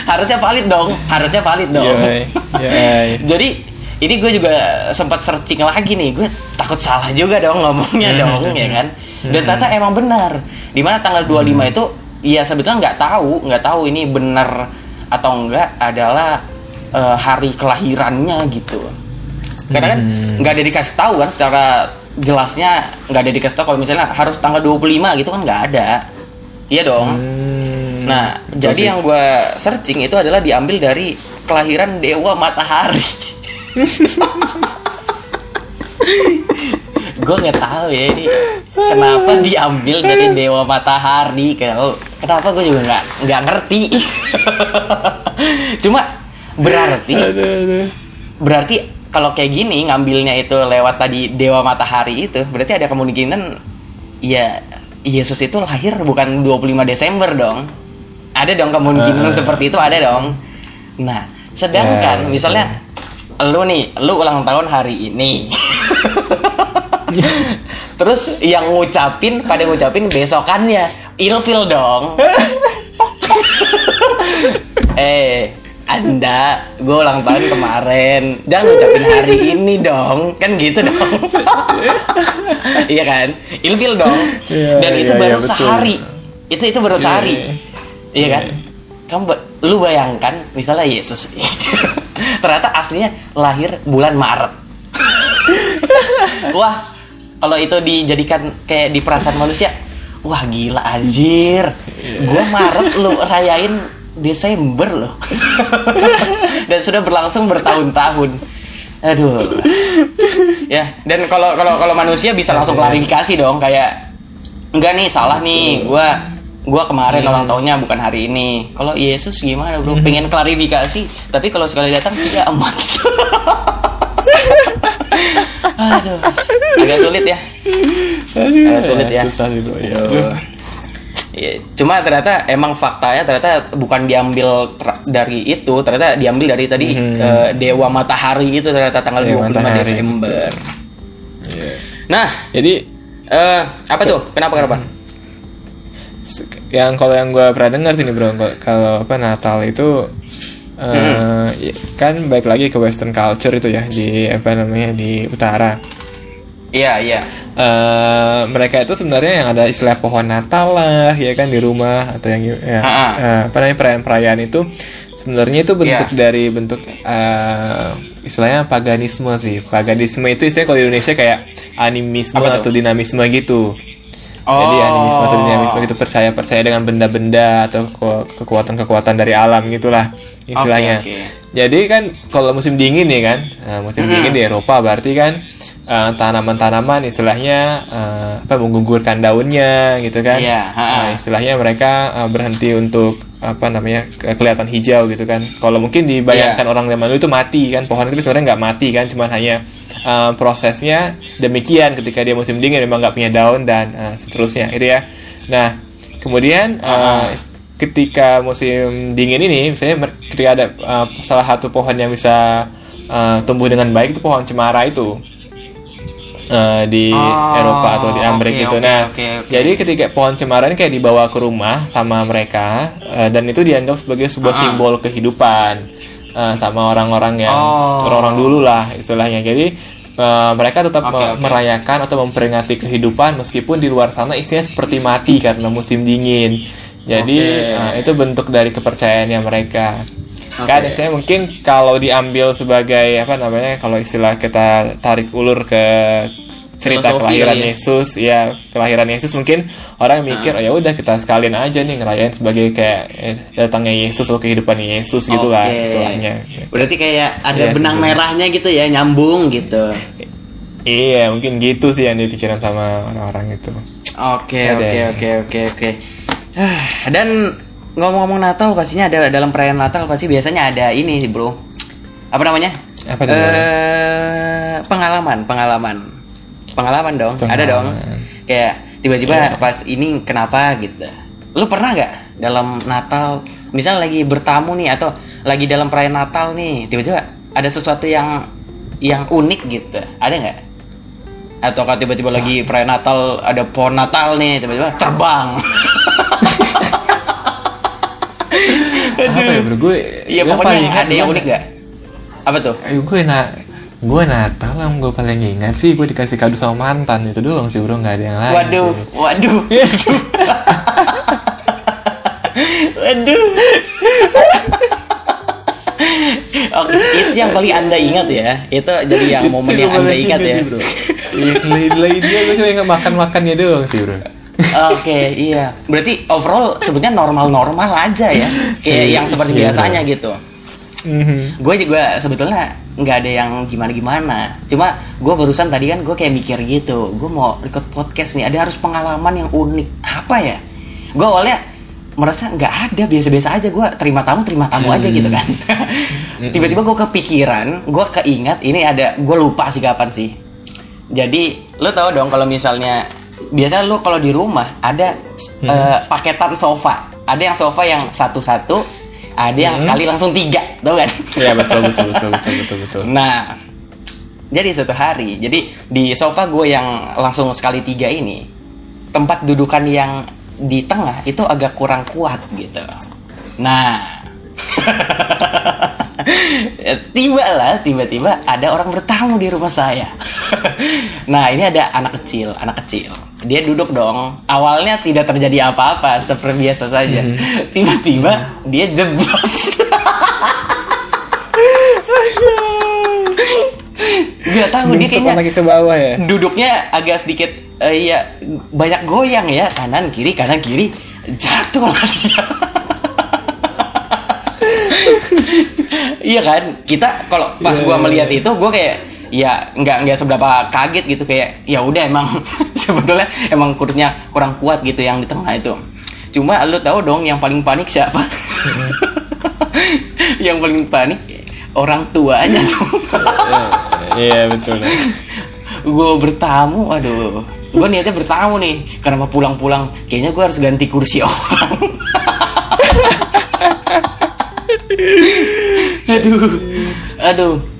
Speaker 2: harusnya valid dong, harusnya valid dong.
Speaker 3: Yoi, yoi. *laughs*
Speaker 2: Jadi ini gue juga sempat searching lagi nih, gue takut salah juga dong ngomongnya
Speaker 3: Hmm.
Speaker 2: dong ya kan. dan ternyata emang benar di mana tanggal 25 itu ya sebetulnya nggak tahu nggak tahu ini benar atau enggak adalah eh, hari kelahirannya gitu karena kan
Speaker 3: Hmm.
Speaker 2: nggak ada dikasih tahu kan secara jelasnya nggak ada dikasih tahu kalau misalnya harus tanggal 25 gitu kan nggak ada iya dong
Speaker 3: Hmm,
Speaker 2: Nah,
Speaker 3: betul
Speaker 2: jadi
Speaker 3: sih.
Speaker 2: yang gue searching itu adalah diambil dari kelahiran dewa matahari. *laughs* gue nggak tahu ya ini kenapa diambil dari *laughs* dewa matahari? Kalau kenapa gue juga nggak nggak ngerti. *laughs* Cuma berarti berarti kalau kayak gini ngambilnya itu lewat tadi dewa matahari itu berarti ada kemungkinan ya Yesus itu lahir bukan 25 Desember dong. Ada dong kemungkinan
Speaker 3: Ah.
Speaker 2: seperti itu ada dong. Nah sedangkan
Speaker 3: Ya,
Speaker 2: misalnya lu nih lu ulang tahun hari ini *laughs* *laughs* terus yang ngucapin pada ngucapin besokannya. Ilfil dong. *laughs* Eh anda gue ulang tahun kemarin. Jangan ngucapin hari ini dong. Kan gitu dong. *laughs* Iya kan? Ilfil dong.
Speaker 3: Iya,
Speaker 2: dan itu
Speaker 3: iya,
Speaker 2: baru
Speaker 3: iya, betul.
Speaker 2: sehari. Itu itu baru
Speaker 3: Iya,
Speaker 2: sehari.
Speaker 3: iya.
Speaker 2: iya kan?
Speaker 3: Iya.
Speaker 2: kamu lu bayangkan misalnya Yesus ternyata aslinya lahir bulan Maret. Wah kalau itu dijadikan kayak di perasaan manusia wah gila anjir. Gua Maret lu rayain Desember loh. *laughs* Dan sudah berlangsung bertahun-tahun. Aduh. Ya dan kalau kalau kalau manusia bisa langsung klarifikasi dong kayak enggak nih salah nih. Gua gua kemarin ulang tahunnya bukan hari ini. Kalau Yesus gimana bro? Pengen klarifikasi tapi kalau sekali datang tidak amat *laughs* aduh agak sulit ya
Speaker 3: Aduh,
Speaker 2: Agak sulit ya.
Speaker 3: Susah sih bro. Ya.
Speaker 2: Iya, cuma ternyata emang faktanya ternyata bukan diambil dari itu, ternyata diambil dari tadi
Speaker 3: Hmm.
Speaker 2: eh, dewa matahari itu ternyata tanggal
Speaker 3: Dewa
Speaker 2: 25
Speaker 3: matahari.
Speaker 2: Desember.
Speaker 3: Iya.
Speaker 2: Nah,
Speaker 3: Jadi
Speaker 2: eh apa tuh? Kenapa kenapa?
Speaker 3: se- yang kalau yang gue pernah dengar sini bro, kalau apa Natal itu eh, ya, kan baik lagi ke Western culture itu ya di apa namanya di utara.
Speaker 2: Iya, iya.
Speaker 3: eh mereka itu sebenarnya yang ada istilah pohon Natal lah ya kan di rumah atau yang ya, eh, apa namanya perayaan-perayaan itu sebenarnya itu bentuk
Speaker 2: Iya.
Speaker 3: dari bentuk eh, istilahnya paganisme sih paganisme itu istilahnya kalau di Indonesia kayak animisme atau dinamisme gitu
Speaker 2: Oh,
Speaker 3: jadi animisme atau dinamisme itu percaya percaya dengan benda-benda atau ke- kekuatan-kekuatan dari alam gitulah istilahnya.
Speaker 2: Oke, oke.
Speaker 3: Jadi kan kalau musim dingin nih kan, eh, musim
Speaker 2: Mm-mm.
Speaker 3: dingin di Eropa berarti kan eh, tanaman-tanaman istilahnya eh, apa menggugurkan daunnya gitu kan.
Speaker 2: Iya, ha-ha.
Speaker 3: Nah, istilahnya mereka eh, berhenti untuk apa namanya ke- kelihatan hijau gitu kan. Kalau mungkin dibayangkan
Speaker 2: Iya.
Speaker 3: orang zaman dulu itu mati kan, pohon itu sebenarnya nggak mati kan, cuman hanya eh, prosesnya demikian ketika dia musim dingin memang nggak punya daun dan eh, seterusnya itu ya. Nah kemudian
Speaker 2: Ah.
Speaker 3: ketika musim dingin ini misalnya ketika ada eh, salah satu pohon yang bisa eh, tumbuh dengan baik itu pohon cemara itu eh, di
Speaker 2: Oh,
Speaker 3: Eropa atau di Amerika
Speaker 2: oke,
Speaker 3: gitu.
Speaker 2: oke,
Speaker 3: Nah,
Speaker 2: oke, oke.
Speaker 3: jadi ketika pohon cemara ini kayak dibawa ke rumah sama mereka eh, dan itu dianggap sebagai sebuah
Speaker 2: Ah.
Speaker 3: simbol kehidupan eh, sama orang-orang yang
Speaker 2: Oh.
Speaker 3: orang-orang dulu lah istilahnya. Jadi eh, mereka tetap me-
Speaker 2: oke.
Speaker 3: merayakan atau memperingati kehidupan meskipun di luar sana isinya seperti mati karena musim dingin. Jadi
Speaker 2: Oke.
Speaker 3: eh, itu bentuk dari kepercayaannya mereka.
Speaker 2: Oke.
Speaker 3: Kan istilahnya mungkin kalau diambil sebagai apa namanya kalau istilah kita tarik ulur ke cerita
Speaker 2: Filosofi
Speaker 3: kelahiran
Speaker 2: ya.
Speaker 3: Yesus ya kelahiran Yesus mungkin orang mikir oh ya udah kita sekalian aja nih ngerayain sebagai kayak eh, datangnya Yesus atau kehidupan Yesus gitu lah istilahnya.
Speaker 2: Berarti kayak ada
Speaker 3: Iya,
Speaker 2: benang
Speaker 3: sebenarnya.
Speaker 2: merahnya gitu ya, nyambung gitu.
Speaker 3: Iya mungkin gitu sih yang dipikirin sama orang-orang itu.
Speaker 2: Oke
Speaker 3: Ada.
Speaker 2: oke oke oke oke. Ah, Dan ngomong-ngomong Natal pastinya ada dalam perayaan Natal pasti biasanya ada ini bro. Apa namanya?
Speaker 3: Apa tuh?
Speaker 2: Eh pengalaman pengalaman pengalaman dong. Ada dong.
Speaker 3: Pengalaman.
Speaker 2: Kayak tiba-tiba
Speaker 3: Iya.
Speaker 2: pas ini kenapa gitu. Lu pernah nggak dalam Natal misal lagi bertamu nih atau lagi dalam perayaan Natal nih tiba-tiba ada sesuatu yang yang unik gitu. Ada nggak? Atau kalau tiba-tiba lagi perayaan Natal ada pohon Natal nih tiba-tiba terbang.
Speaker 3: apa ya bro gue
Speaker 2: Iya
Speaker 3: gue
Speaker 2: pokoknya ada yang unik gak? Apa tuh?
Speaker 3: Ayo gue nah gue Natal yang gue paling ingat sih gue dikasih kado sama mantan itu doang sih bro nggak ada yang lain
Speaker 2: Waduh,
Speaker 3: sih.
Speaker 2: waduh, *laughs* waduh. Oke, itu yang paling anda ingat ya. Itu jadi yang momen yang anda ingat ya.
Speaker 3: bro yang lain-lainnya gue cuma ingat makan-makannya doang sih bro
Speaker 2: Oke, iya. Berarti overall sebenarnya normal-normal aja ya. Kayak yang seperti
Speaker 3: Iya,
Speaker 2: biasanya gitu.
Speaker 3: Mhm.
Speaker 2: Gue juga sebetulnya nggak ada yang gimana-gimana. Cuma gue barusan tadi kan gue kayak mikir gitu. Gue mau record podcast nih. Ada harus pengalaman yang unik. Apa ya? Gue awalnya merasa nggak ada biasa-biasa aja. Gue terima tamu terima tamu aja gitu kan. *laughs* Tiba-tiba gue kepikiran, gue keingat ini ada. Gue lupa sih kapan sih. Jadi lo tau dong kalau misalnya biasa lo kalau di rumah ada eh, paketan sofa. Ada yang sofa yang satu-satu, ada yang
Speaker 3: Hmm.
Speaker 2: sekali langsung tiga, tau kan?
Speaker 3: Iya betul betul betul betul *laughs* betul betul.
Speaker 2: Nah, jadi suatu hari, jadi di sofa gue yang langsung sekali tiga ini, tempat dudukan yang di tengah itu agak kurang kuat gitu. Nah, *laughs* tiba lah tiba-tiba ada orang bertamu di rumah saya. *laughs* nah ini ada anak kecil, anak kecil. Dia duduk dong. Awalnya tidak terjadi apa-apa, seperti biasa saja. Tiba-tiba dia jeblos. Gak tahu dia kayaknya
Speaker 3: lagi ke bawah ya.
Speaker 2: duduknya agak sedikit eh, ya banyak goyang ya kanan kiri kanan kiri jatuh lah dia. *laughs* iya kan kita kalau pas
Speaker 3: Iya,
Speaker 2: gua
Speaker 3: iya,
Speaker 2: melihat itu gua kayak ya nggak nggak seberapa kaget gitu kayak ya udah emang *laughs* sebetulnya emang kurusnya kurang kuat gitu yang di tengah itu. Cuma lu tahu dong yang paling panik siapa? *laughs* Yang paling panik orang tuanya. Tuh *laughs*
Speaker 3: Iya betul.
Speaker 2: gue bertamu aduh. Gue niatnya bertamu nih kenapa pulang-pulang? Kayaknya gue harus ganti kursi orang. Aduh aduh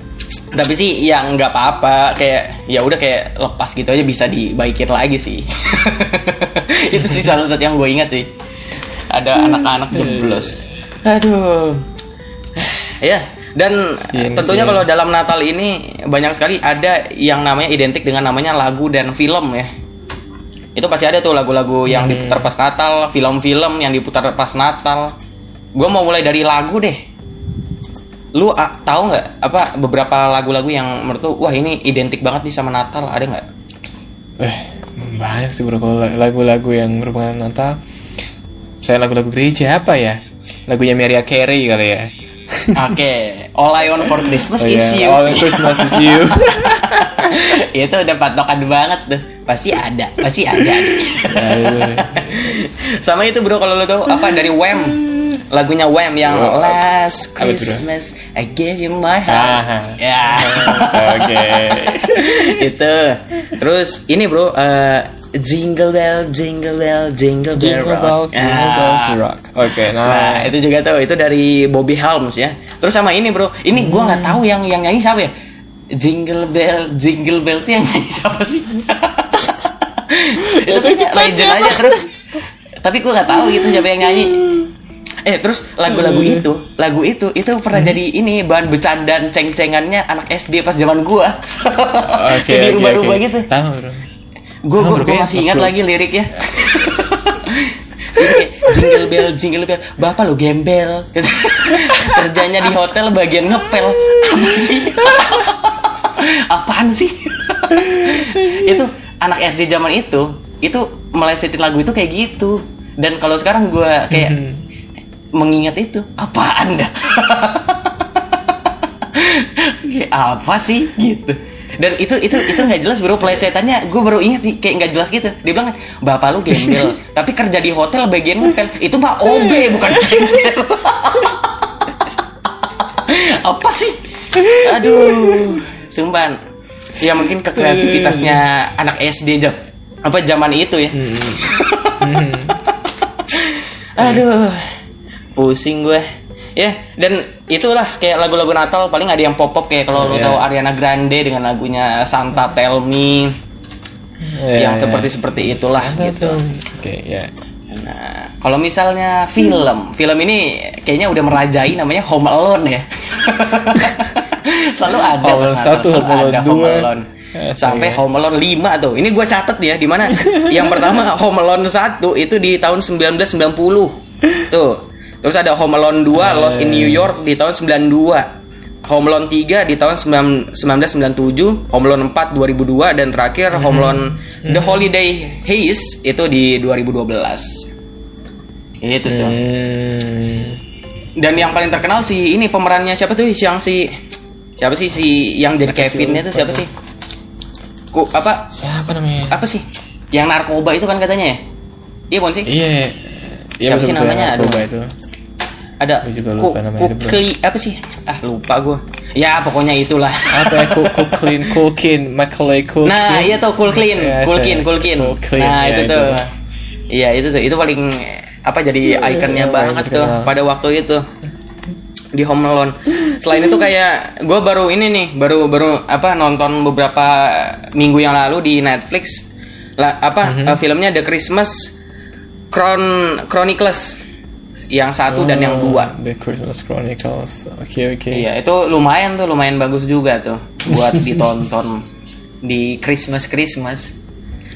Speaker 2: tapi sih yang nggak apa-apa. Kayak ya udah kayak lepas gitu aja bisa dibaikin lagi sih. *laughs* Itu sih salah satu yang gue ingat sih. Ada anak-anak jeblos. aduh. Ya dan
Speaker 3: Siang,
Speaker 2: tentunya kalau dalam Natal ini banyak sekali ada yang namanya identik dengan namanya lagu dan film ya. Itu pasti ada tuh lagu-lagu yang
Speaker 3: Hmm.
Speaker 2: diputar pas Natal film-film yang diputar pas Natal. Gue mau mulai dari lagu deh lu ah, tahu nggak apa beberapa lagu-lagu yang menurut lu wah ini identik banget nih sama Natal ada nggak
Speaker 3: Eh banyak sih bro kalau lagu-lagu yang berhubungan dengan Natal. Saya lagu-lagu gereja apa ya? Lagunya Mariah Carey kali ya.
Speaker 2: oke *laughs* All I Want for Christmas
Speaker 3: Oh,
Speaker 2: is
Speaker 3: iya.
Speaker 2: You
Speaker 3: All Christmas is you. *laughs*
Speaker 2: itu udah patokan banget tuh pasti ada pasti ada *laughs*
Speaker 3: Ya, itu.
Speaker 2: sama itu bro kalau lo tahu apa dari Wham lagunya Wham yang
Speaker 3: Oh,
Speaker 2: Last
Speaker 3: itu, bro?
Speaker 2: Christmas I gave you my
Speaker 3: Aha.
Speaker 2: heart ya
Speaker 3: Oke. *laughs*
Speaker 2: itu terus ini bro eh, Jingle Bell Jingle Bell Jingle Bell
Speaker 3: Jingle
Speaker 2: Rock
Speaker 3: bells, jingle
Speaker 2: Ah.
Speaker 3: bells rock. Oke,
Speaker 2: Nah,
Speaker 3: nah,
Speaker 2: itu juga tuh, itu dari Bobby Helms ya. Terus sama ini bro, ini gua nggak tahu yang yang nyanyi siapa ya. Jingle Bell, Jingle Bell tuh yang nyanyi siapa sih? *laughs* itu
Speaker 3: Itu
Speaker 2: legend aja terus. Tapi gua nggak tahu gitu siapa yang nyanyi. Eh terus lagu-lagu
Speaker 3: Iya.
Speaker 2: itu, lagu itu itu pernah jadi ini bahan bercandaan ceng-cengannya anak SD pas zaman gua.
Speaker 3: oke, *laughs*
Speaker 2: Jadi rubah-rubah
Speaker 3: oke.
Speaker 2: gitu
Speaker 3: Tahu, bro.
Speaker 2: gue
Speaker 3: Oh,
Speaker 2: gue masih ingat
Speaker 3: Bro.
Speaker 2: lagi liriknya *laughs* jingle bell jingle bell bapak lo gembel *laughs* kerjanya di hotel bagian ngepel apa sih apaan sih itu anak SD zaman itu itu melesetin lagu itu kayak gitu dan kalau sekarang gue kayak
Speaker 3: Hmm.
Speaker 2: Mengingat itu. Apaan dah? *laughs* Kayak apa sih? Gitu. Dan itu itu itu nggak jelas bro. Plesetannya gue baru ingat nih kayak nggak jelas gitu. Dia bilang bapak lu gembel. *laughs* Tapi kerja di hotel bagian hotel itu mah OB bukan gembel. *laughs* Apa sih? Aduh. Sumban. Ya mungkin kekreativitasnya anak SD jam apa zaman itu ya. Aduh pusing gue ya dan itulah kayak lagu-lagu Natal paling ada yang pop pop kayak kalau lo
Speaker 3: Iya.
Speaker 2: tahu Ariana Grande dengan lagunya Santa Tell Me
Speaker 3: Ya,
Speaker 2: yang
Speaker 3: ya.
Speaker 2: seperti seperti itulah
Speaker 3: Ada
Speaker 2: gitu.
Speaker 3: Oke, ya.
Speaker 2: nah kalau misalnya film film ini kayaknya udah merajai namanya Home Alone ya *laughs* selalu ada
Speaker 3: Home Alone satu,
Speaker 2: selalu
Speaker 3: Home Alone
Speaker 2: ada
Speaker 3: dua.
Speaker 2: Home Alone.
Speaker 3: Asli,
Speaker 2: sampai
Speaker 3: ya.
Speaker 2: Home Alone 5 tuh ini gue catet ya di mana yang pertama Home Alone 1 itu di tahun 1990 tuh terus ada Home Alone 2 Lost in New York di tahun 92 Home Alone 3 di tahun 9 1997 Home Alone 4 2002 dan terakhir Home Alone The Holiday Haze itu di 2012 itu tuh
Speaker 3: Hmm.
Speaker 2: dan yang paling terkenal sih ini pemerannya siapa tuh yang si siapa sih si yang jadi Kevinnya tuh siapa sih? Ku apa
Speaker 3: Siapa namanya?
Speaker 2: apa sih? Yang narkoba itu kan katanya ya? Iya bukan sih?
Speaker 3: Iya. Iya
Speaker 2: Siapa sih namanya?
Speaker 3: narkoba
Speaker 2: Aduh.
Speaker 3: itu.
Speaker 2: Ada
Speaker 3: juga lupa namanya,
Speaker 2: Ku-
Speaker 3: bro.
Speaker 2: Kli- apa sih? Ah lupa gue. Ya pokoknya itulah.
Speaker 3: Apa ya? Cool *laughs* clean, Macaulay cool
Speaker 2: Nah iya tuh
Speaker 3: Iya,
Speaker 2: Clean. Cool Clean, Nah
Speaker 3: ya,
Speaker 2: itu tuh. Iya itu tuh itu paling apa jadi ikonnya
Speaker 3: iya,
Speaker 2: banget
Speaker 3: paling
Speaker 2: tuh pada waktu itu di Home Alone. Selain itu kayak gue baru ini nih baru baru apa nonton beberapa minggu yang lalu di Netflix lah apa
Speaker 3: Mhm.
Speaker 2: eh, filmnya The Christmas Chron Chronicles yang satu dan yang
Speaker 3: Oh,
Speaker 2: dua.
Speaker 3: The Christmas Chronicles. Oke oke.
Speaker 2: Iya itu lumayan tuh lumayan bagus juga tuh buat *laughs* ditonton di Christmas Christmas.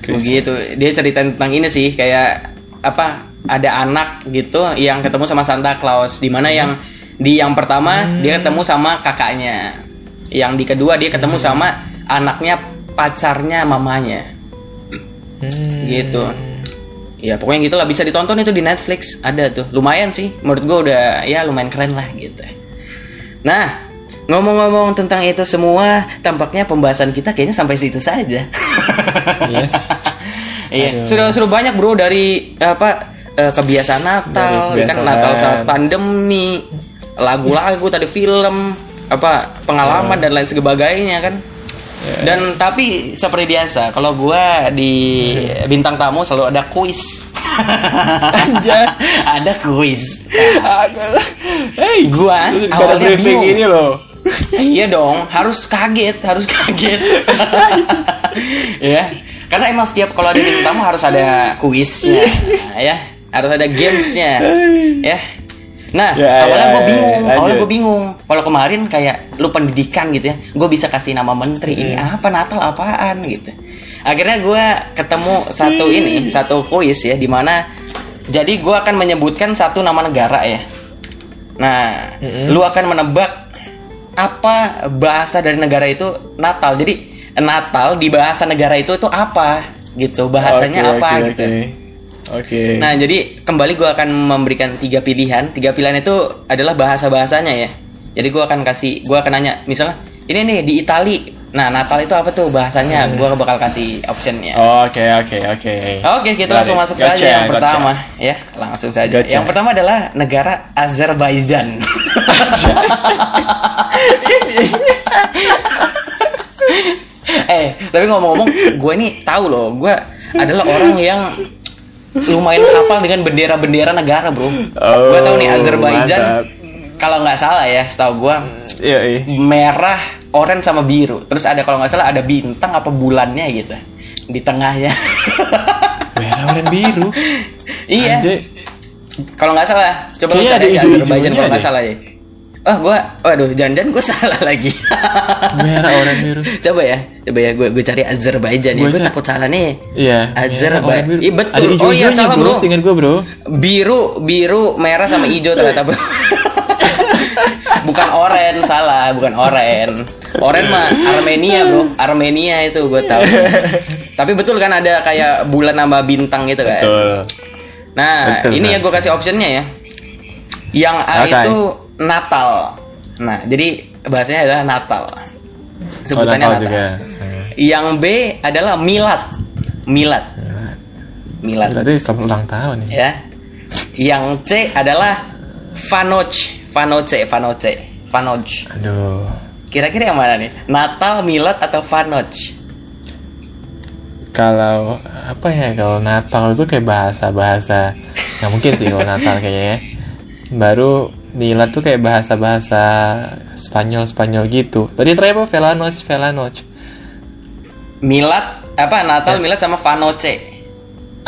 Speaker 3: Christmas.
Speaker 2: Begitu dia cerita tentang ini sih kayak apa ada anak gitu yang ketemu sama Santa Claus di mana yang di yang pertama dia ketemu sama kakaknya, yang di kedua dia ketemu sama anaknya pacarnya mamanya
Speaker 3: Hmm.
Speaker 2: gitu. Ya pokoknya gitulah bisa ditonton itu di Netflix ada tuh lumayan sih menurut gua udah ya lumayan keren lah gitu. Nah ngomong-ngomong tentang itu semua tampaknya pembahasan kita kayaknya sampai situ saja. *laughs*
Speaker 3: Yes.
Speaker 2: Iya, sudah sudah banyak bro dari apa eh, kebiasaan Natal,
Speaker 3: Dari
Speaker 2: ya kan
Speaker 3: kebiasaan.
Speaker 2: Natal saat pandemi, lagu-lagu tadi film, apa pengalaman dan lain sebagainya kan.
Speaker 3: Ya.
Speaker 2: Dan tapi seperti biasa, kalau gua di bintang tamu selalu ada kuis. *laughs* Ada kuis.
Speaker 3: Hey,
Speaker 2: Gua awalnya bingung.
Speaker 3: ini loh.
Speaker 2: iya dong, harus kaget, harus kaget. *laughs* ya, karena emang setiap kalau ada bintang tamu harus ada kuisnya, ya, harus ada gamesnya, ya. Nah,
Speaker 3: Ya,
Speaker 2: awalnya
Speaker 3: ya,
Speaker 2: gue
Speaker 3: ya,
Speaker 2: bingung,
Speaker 3: ya,
Speaker 2: awalnya gue bingung. Kalau kemarin kayak lu pendidikan gitu ya, gue bisa kasih nama menteri ini
Speaker 3: Iya.
Speaker 2: apa Natal apaan gitu. Akhirnya gue ketemu satu ini, satu kuis ya, di mana jadi gue akan menyebutkan satu nama negara ya. Nah,
Speaker 3: Mm-mm.
Speaker 2: lu akan menebak apa bahasa dari negara itu Natal. Jadi Natal di bahasa negara itu itu apa gitu, bahasanya
Speaker 3: Oke,
Speaker 2: apa
Speaker 3: oke,
Speaker 2: gitu.
Speaker 3: Oke. Oke.
Speaker 2: Nah, jadi kembali gue akan memberikan tiga pilihan. Tiga pilihan itu adalah bahasa bahasanya ya. Jadi gue akan kasih, gue akan nanya, misalnya ini nih di Itali. Nah, Natal itu apa tuh bahasanya? Gue bakal kasih optionnya.
Speaker 3: Oke oke oke.
Speaker 2: Oke, kita
Speaker 3: Got
Speaker 2: langsung
Speaker 3: it.
Speaker 2: masuk
Speaker 3: Gotcha,
Speaker 2: saja yang
Speaker 3: gotcha.
Speaker 2: pertama, ya. Langsung saja.
Speaker 3: Gotcha.
Speaker 2: Yang pertama adalah negara Azerbaijan. *laughs* *laughs* eh, tapi ngomong-ngomong, gue ini tahu loh, gue adalah orang yang lumayan hafal *laughs* dengan bendera-bendera negara, bro.
Speaker 3: Oh,
Speaker 2: gue tahu nih Azerbaijan, kalau nggak salah ya, setahu gue
Speaker 3: Iya iya.
Speaker 2: merah, oranye sama biru. Terus ada kalau nggak salah ada bintang apa bulannya gitu di tengahnya. *laughs*
Speaker 3: Merah dan biru.
Speaker 2: iya. Kalau nggak salah, coba lu cari aja Azerbaijan kalau nggak salah ya. Oh, gua, waduh, jangan-jangan gue *laughs* salah lagi.
Speaker 3: Merah orang biru.
Speaker 2: coba ya, coba ya, gue gue cari Azerbaijan ya.
Speaker 3: Gua
Speaker 2: Gue takut salah nih.
Speaker 3: Iya.
Speaker 2: Azerbaijan. Iya, betul.
Speaker 3: Ada
Speaker 2: Oh, iya, salah, bro.
Speaker 3: Dengan gue bro.
Speaker 2: Biru, biru, merah sama hijau ternyata. bro. *laughs* bukan oren, salah, bukan oren. Oren mah Armenia, Bro. Armenia itu gue tahu. Tapi betul kan ada kayak bulan sama bintang gitu kan.
Speaker 3: Betul.
Speaker 2: Nah,
Speaker 3: Betul,
Speaker 2: ini ya
Speaker 3: Bang.
Speaker 2: gue kasih optionnya ya. Yang A
Speaker 3: Oke.
Speaker 2: itu Natal. Nah, jadi bahasanya adalah Natal. Sebutannya
Speaker 3: Oh,
Speaker 2: Natal.
Speaker 3: Natal juga.
Speaker 2: Yang B adalah Milad. Milad. Milad.
Speaker 3: Berarti selamat ulang tahun ya.
Speaker 2: Ya. Yang C adalah Vanoc. Vanoce, Vanoce, Vanoc.
Speaker 3: Aduh.
Speaker 2: Kira-kira yang mana nih? Natal, Milad atau Vanoc?
Speaker 3: Kalau apa ya kalau Natal itu kayak bahasa-bahasa nggak mungkin sih kalau Natal kayaknya ya. Baru Milad tuh kayak bahasa-bahasa Spanyol Spanyol gitu. Tadi terakhir apa? Velanoc, Velanoc.
Speaker 2: Milad apa. Natal, Milad sama Vanoce.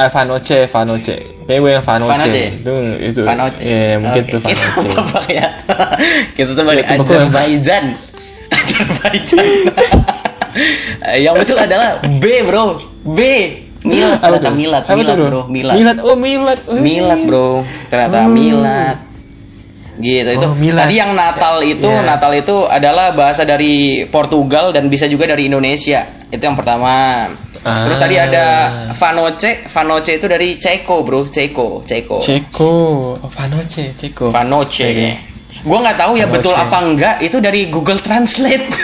Speaker 3: Ah, Vanoce, Vanoce. Kayak gue yang Vanoce.
Speaker 2: Vanoce.
Speaker 3: Itu itu.
Speaker 2: Vanoce.
Speaker 3: Iya, mungkin
Speaker 2: Oke,
Speaker 3: tuh
Speaker 2: Kita
Speaker 3: Vanoce.
Speaker 2: ya. *laughs* kita tebak
Speaker 3: Ya,
Speaker 2: di
Speaker 3: tebak lah.
Speaker 2: Azerbaijan. *laughs* Azerbaijan. *laughs* yang betul adalah B, Bro. B. Milad
Speaker 3: Apa
Speaker 2: ternyata
Speaker 3: tuh? Apa tuh,
Speaker 2: Milad, Bro. Milad.
Speaker 3: Milad. Oh, Milad. Oh,
Speaker 2: Milad, Bro. Ternyata
Speaker 3: Oh.
Speaker 2: Milad. Gitu itu.
Speaker 3: Oh, Milad.
Speaker 2: Tadi yang Natal itu,
Speaker 3: Ya.
Speaker 2: Natal itu adalah bahasa dari Portugal dan bisa juga dari Indonesia. Itu yang pertama. Terus
Speaker 3: Ah.
Speaker 2: tadi ada Vanoce, Vanoce itu dari Ceko, Bro. Ceko, Ceko.
Speaker 3: Ceko. Vanoce, Ceko.
Speaker 2: Vanoce. Gua nggak tahu ya
Speaker 3: Vanoce.
Speaker 2: betul apa enggak itu dari Google Translate. *laughs*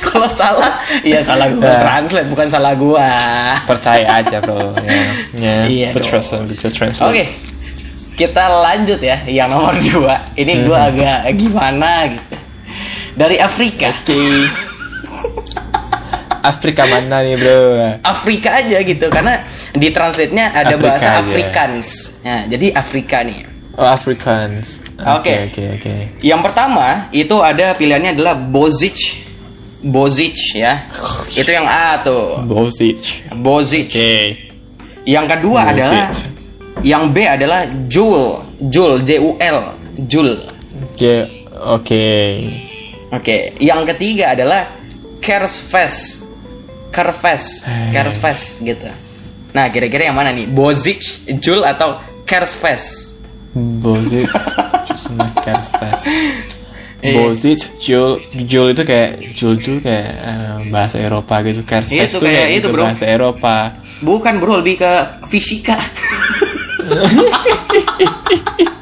Speaker 2: Kalau salah, ya salah Google
Speaker 3: Ya.
Speaker 2: Translate bukan salah gua.
Speaker 3: Percaya aja, Bro. Ya. Ya. *laughs*
Speaker 2: Iya
Speaker 3: trust on Google Translate.
Speaker 2: Oke. Kita lanjut ya yang nomor dua. Ini gua
Speaker 3: Hmm.
Speaker 2: agak gimana gitu. Dari Afrika.
Speaker 3: Afrika mana nih, Bro?
Speaker 2: Afrika aja gitu karena di translate-nya ada
Speaker 3: Afrika
Speaker 2: bahasa
Speaker 3: aja.
Speaker 2: Afrikaans. Nah, jadi Afrika nih.
Speaker 3: Oh, Africans.
Speaker 2: Oke.
Speaker 3: Oke, oke, oke.
Speaker 2: Yang pertama itu ada pilihannya adalah Bozic. Bozic ya. *laughs* Itu yang A tuh.
Speaker 3: Bosic.
Speaker 2: Bozic.
Speaker 3: Oke.
Speaker 2: Yang kedua
Speaker 3: Bozic.
Speaker 2: adalah yang B adalah Jul. Jul J U L. Jul.
Speaker 3: Oke, oke.
Speaker 2: Oke, yang ketiga adalah Kersfest. Kersfest,
Speaker 3: Eh.
Speaker 2: Kersfest gitu. Nah, kira-kira yang mana nih? Bozic, Jul atau Kersfest?
Speaker 3: Bosic *laughs* sama Kersfest.
Speaker 2: Iya.
Speaker 3: Bosic, Jul, Jul itu kayak Jul Jul kayak eh, bahasa Eropa gitu. Kersfest
Speaker 2: Itu kayak itu,
Speaker 3: gitu,
Speaker 2: bro.
Speaker 3: bahasa Eropa.
Speaker 2: Bukan, Bro, lebih ke fisika. *laughs* *laughs*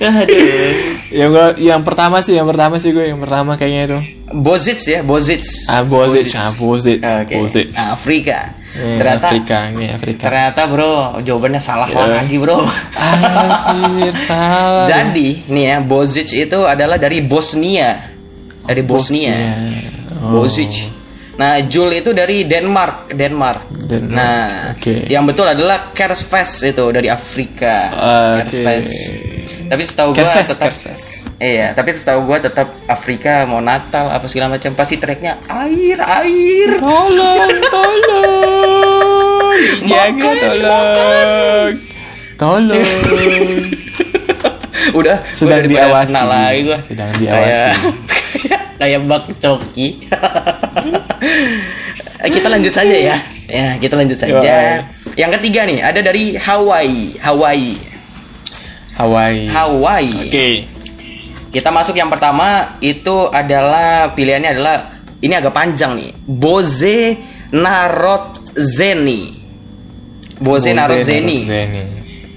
Speaker 2: Aduh.
Speaker 3: Yang gua, yang pertama sih, yang pertama sih gue, yang pertama kayaknya itu.
Speaker 2: Bozic ya, Bozic.
Speaker 3: Ah, Bosic, ah, Bosic,
Speaker 2: Oke.
Speaker 3: Bosic.
Speaker 2: Afrika.
Speaker 3: Eh,
Speaker 2: ternyata
Speaker 3: Afrika, ini Afrika.
Speaker 2: ternyata bro jawabannya salah
Speaker 3: Ya.
Speaker 2: lagi bro.
Speaker 3: Anjir, salah. *laughs*
Speaker 2: Jadi nih ya Bozic itu adalah dari Bosnia. Dari Bosnia.
Speaker 3: Oh.
Speaker 2: Bozic. Nah, Jul itu dari Denmark, Denmark.
Speaker 3: Denmark,
Speaker 2: Nah,
Speaker 3: oke.
Speaker 2: yang betul adalah Kersfest itu dari Afrika.
Speaker 3: Oke.
Speaker 2: Kersfest. Tapi setahu gua
Speaker 3: Kersfest,
Speaker 2: tetap
Speaker 3: Kersfest.
Speaker 2: Iya, tapi setahu gua tetap Afrika mau Natal apa segala macam pasti tracknya air, air.
Speaker 3: Tolong, *laughs* tolong. Jaga,
Speaker 2: Makan,
Speaker 3: tolong. Tolong. *laughs*
Speaker 2: udah
Speaker 3: Sedang
Speaker 2: udah
Speaker 3: diawasi.
Speaker 2: lagi gua.
Speaker 3: Sedang diawasi.
Speaker 2: Kayak *laughs* kayak bak coki. Kita lanjut saja ya. Ya, kita lanjut saja.
Speaker 3: Yo,
Speaker 2: Yang ketiga nih, ada dari Hawaii. Hawaii.
Speaker 3: Hawaii.
Speaker 2: Hawaii.
Speaker 3: Oke.
Speaker 2: Kita masuk yang pertama itu adalah pilihannya adalah ini agak panjang nih. Boze Narodzeni. Boze Narodzeni.
Speaker 3: Zeni.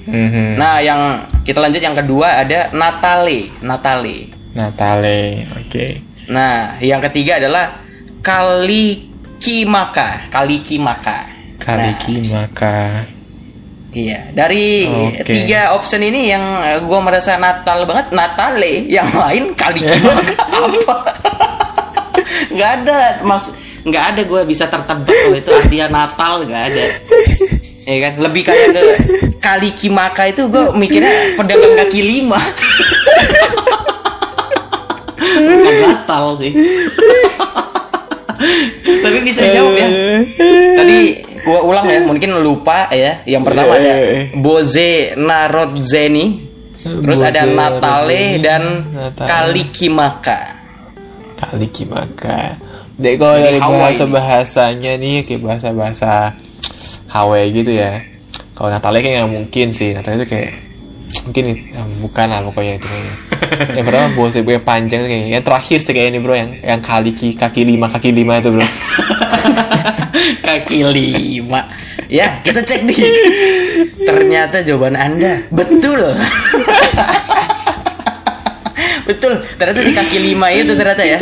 Speaker 3: Mhm.
Speaker 2: Nah, yang kita lanjut yang kedua ada Natale, Natale.
Speaker 3: Natale. Oke.
Speaker 2: Nah, yang ketiga adalah Kalikimaka, Kalikimaka.
Speaker 3: Kaliki maka.
Speaker 2: Iya, dari
Speaker 3: Oke.
Speaker 2: tiga option ini yang eh, gua merasa Natal banget, Natale. Yang lain Kalikimaka *laughs* apa? *laughs* Nggak ada, mas, nggak ada gue bisa tertebak kalau itu artinya Natal nggak ada. *laughs* Ya kan, lebih kayak ke Kalikimaka itu gue mikirnya pedagang kaki lima. Bukan Natal sih. Tapi bisa jawab ya. Tadi gua ulang ya, mungkin lupa ya. Yang pertama ada Boze Narodzeni, terus ada Natale
Speaker 3: Narodzeni,
Speaker 2: dan
Speaker 3: Natale.
Speaker 2: Kalikimaka.
Speaker 3: Kaliki maka. Dek kalau
Speaker 2: Dari
Speaker 3: bahasa bahasanya nih kayak bahasa bahasa Hawaii gitu ya. Kalau Natale kayak nggak mungkin sih. Natale itu kayak mungkin ya, bukan lah pokoknya itu kayaknya. yang pertama bos yang panjang kayaknya. Yang terakhir sih kayak ini bro yang yang kali ki- kaki lima kaki lima itu bro. *laughs*
Speaker 2: kaki lima. Ya, kita cek nih. Ternyata jawaban Anda betul. *laughs* betul. Ternyata di kaki lima itu ternyata ya.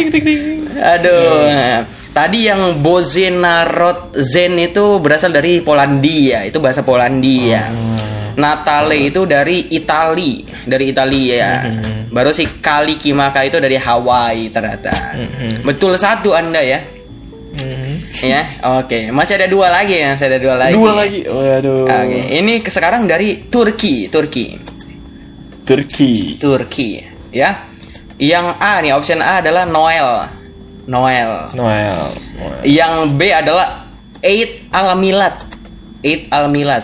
Speaker 2: Aduh. Tadi yang Bozenarod Zen itu berasal dari Polandia, itu bahasa Polandia. Natale itu dari Itali, dari Italia. Baru si Kali Kimaka itu dari Hawaii ternyata. Betul satu Anda ya. Ya, oke. Masih ada dua lagi ya, masih ada dua lagi.
Speaker 3: Dua lagi. Waduh.
Speaker 2: Oke, ini ke- sekarang dari Turki, Turki.
Speaker 3: Turki.
Speaker 2: Turki, ya. Yang A nih, option A adalah Noel. Noel.
Speaker 3: Noel. Noel.
Speaker 2: Yang B adalah Eid al-Milad. Eid al-Milad.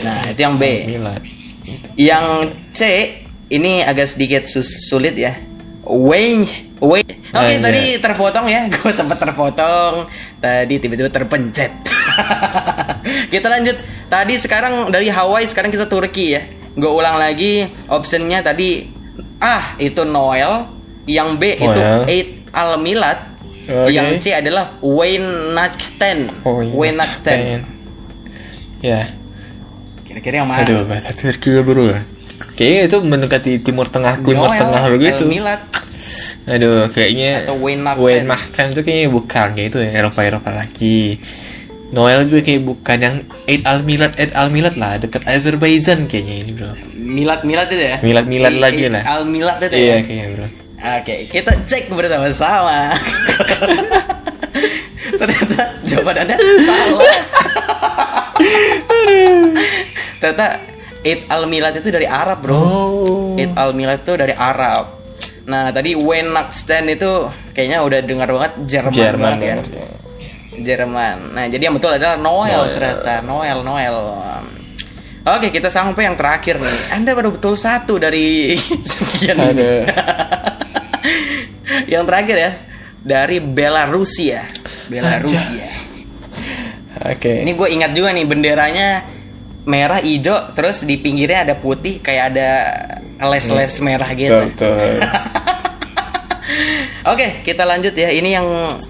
Speaker 2: Nah, itu yang B.
Speaker 3: Milad.
Speaker 2: Yang C ini agak sedikit sus- sulit ya. Wayne Wayne Oke
Speaker 3: Anjay.
Speaker 2: tadi terpotong ya *laughs* Gue sempat terpotong Tadi tiba-tiba terpencet *laughs* Kita lanjut Tadi sekarang dari Hawaii Sekarang kita Turki ya Gue ulang lagi Optionnya tadi Ah itu Noel Yang B itu
Speaker 3: Noel.
Speaker 2: Eid Al-Milad
Speaker 3: Oke.
Speaker 2: Yang C adalah Wayne Nakten
Speaker 3: Oh, iya.
Speaker 2: Wayne Nakten
Speaker 3: Ya.
Speaker 2: Kira-kira yang mana?
Speaker 3: Aduh, bahasa Turki bro. Kayaknya itu mendekati Timur Tengah, Timur
Speaker 2: Noel,
Speaker 3: Tengah begitu.
Speaker 2: Al-Milad
Speaker 3: Aduh, kayaknya
Speaker 2: Atau Wayne Mahten.
Speaker 3: Wayne Mahten itu kayaknya bukan kayak itu ya Eropa Eropa lagi. Noel juga kayak bukan yang Eid al Milad Eid al Milad lah dekat Azerbaijan kayaknya ini bro.
Speaker 2: Milad-milad itu ya?
Speaker 3: Milad-milad
Speaker 2: Eid-
Speaker 3: lagi
Speaker 2: Eid
Speaker 3: lah.
Speaker 2: Al-Milad itu
Speaker 3: Iya
Speaker 2: ya?
Speaker 3: kayaknya bro.
Speaker 2: Oke, kita cek bersama-sama. *laughs* Ternyata jawaban Anda salah. *laughs* Ternyata Eid al-Milad itu dari Arab, Bro.
Speaker 3: Oh.
Speaker 2: Eid al-Milad itu dari Arab. Nah, tadi Weihnachten itu kayaknya udah dengar banget Jerman,
Speaker 3: Jerman
Speaker 2: banget ya.
Speaker 3: ya.
Speaker 2: Jerman. Nah, jadi yang betul adalah Noel,
Speaker 3: Noel.
Speaker 2: ternyata. Noel, Noel. Oke, kita sampai yang terakhir nih. Anda baru betul satu dari *laughs* sekian. Yang terakhir ya dari Belarusia. Belarusia.
Speaker 3: Oke.
Speaker 2: Ini gue ingat juga nih benderanya merah hijau terus di pinggirnya ada putih kayak ada les-les merah gitu.
Speaker 3: Betul, betul. *laughs*
Speaker 2: Oke, kita lanjut ya. Ini yang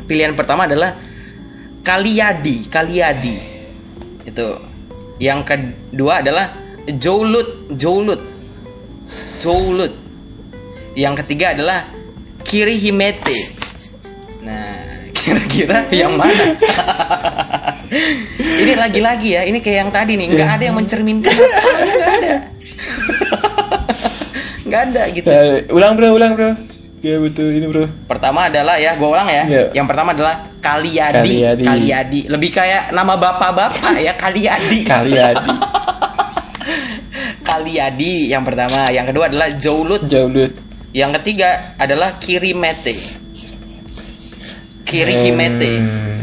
Speaker 2: pilihan pertama adalah Kaliadi, Kaliadi. Itu. Yang kedua adalah Joulut, Joulut. Joulut. Yang ketiga adalah Kirihimete. Nah, *laughs* kira-kira yang mana? *laughs* ini lagi-lagi ya, ini kayak yang tadi nih, nggak ada yang mencerminkan *laughs* apa, nggak ada. *laughs* nggak ada gitu.
Speaker 3: Eh, ulang bro, ulang bro. Ya betul ini bro.
Speaker 2: Pertama adalah ya, gue ulang ya.
Speaker 3: Iya.
Speaker 2: Yang pertama adalah Kaliadi.
Speaker 3: Kaliadi.
Speaker 2: Kaliadi. Lebih kayak nama bapak-bapak ya, Kaliadi. *laughs*
Speaker 3: Kaliadi.
Speaker 2: Kaliadi yang pertama. Yang kedua adalah Joulut.
Speaker 3: Jaulut.
Speaker 2: Yang ketiga adalah Kirimete. Kirihimete.
Speaker 3: Hmm.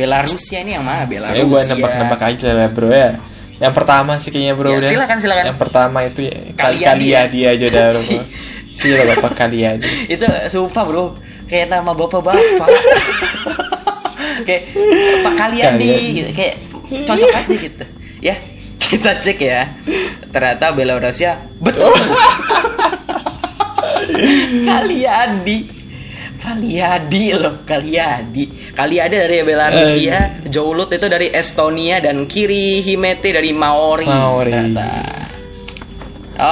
Speaker 2: Belarusia ini yang mana? Belarusia.
Speaker 3: Ya gue nebak-nebak aja lah bro ya. Yang pertama sih kayaknya bro
Speaker 2: Ya,
Speaker 3: udah.
Speaker 2: silakan, silakan.
Speaker 3: Yang pertama itu ya
Speaker 2: Kaliadi
Speaker 3: Kaliadi,
Speaker 2: ya?
Speaker 3: Kaliadi aja dah bro. *laughs*
Speaker 2: Si-
Speaker 3: Sila bapak Kaliadi. *laughs*
Speaker 2: itu sumpah bro kayak nama bapak-bapak *laughs* kayak Pak Kaliadi
Speaker 3: Kaliadi.
Speaker 2: gitu kayak cocok aja gitu ya kita cek ya ternyata Belarusia betul Kaliadi Kaliadi loh Kaliadi Kaliadi dari Belarusia Joulut itu dari Estonia dan Kiri Himete dari Maori
Speaker 3: Maori.
Speaker 2: ternyata.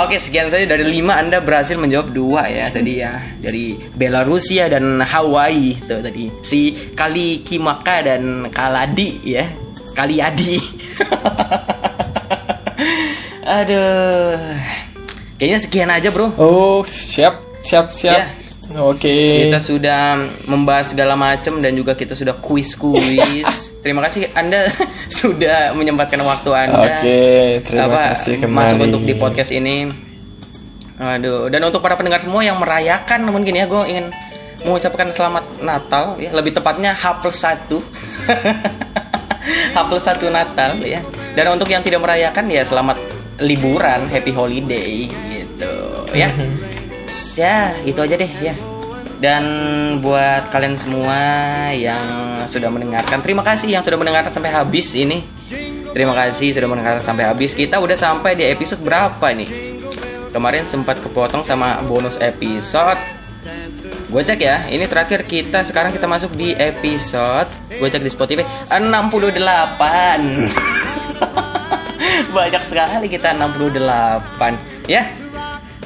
Speaker 2: Oke, sekian saja dari lima Anda berhasil menjawab dua ya tadi ya dari Belarusia dan Hawaii tuh tadi si Kali Kimaka dan Kaladi ya Kaliadi. *laughs* Aduh, kayaknya sekian aja bro.
Speaker 3: Oh siap siap siap.
Speaker 2: Ya.
Speaker 3: Oke.
Speaker 2: Kita sudah membahas segala macam dan juga kita sudah kuis-kuis. *laughs* Terima kasih Anda *laughs* sudah menyempatkan waktu Anda.
Speaker 3: Oke, terima
Speaker 2: apa,
Speaker 3: kasih kembali.
Speaker 2: Masuk untuk di podcast ini. Aduh, dan untuk para pendengar semua yang merayakan mungkin ya, gue ingin mengucapkan selamat Natal ya, lebih tepatnya H plus 1 *laughs* H plus 1 Natal ya. Dan untuk yang tidak merayakan ya selamat liburan, happy holiday gitu ya. Ya, itu aja deh ya. Dan buat kalian semua yang sudah mendengarkan, terima kasih yang sudah mendengarkan sampai habis ini. Terima kasih sudah mendengarkan sampai habis. Kita udah sampai di episode berapa nih? Kemarin sempat kepotong sama bonus episode. Gue cek ya, ini terakhir kita sekarang kita masuk di episode. Gue cek di Spotify 68. *laughs* Banyak sekali kita 68. Ya,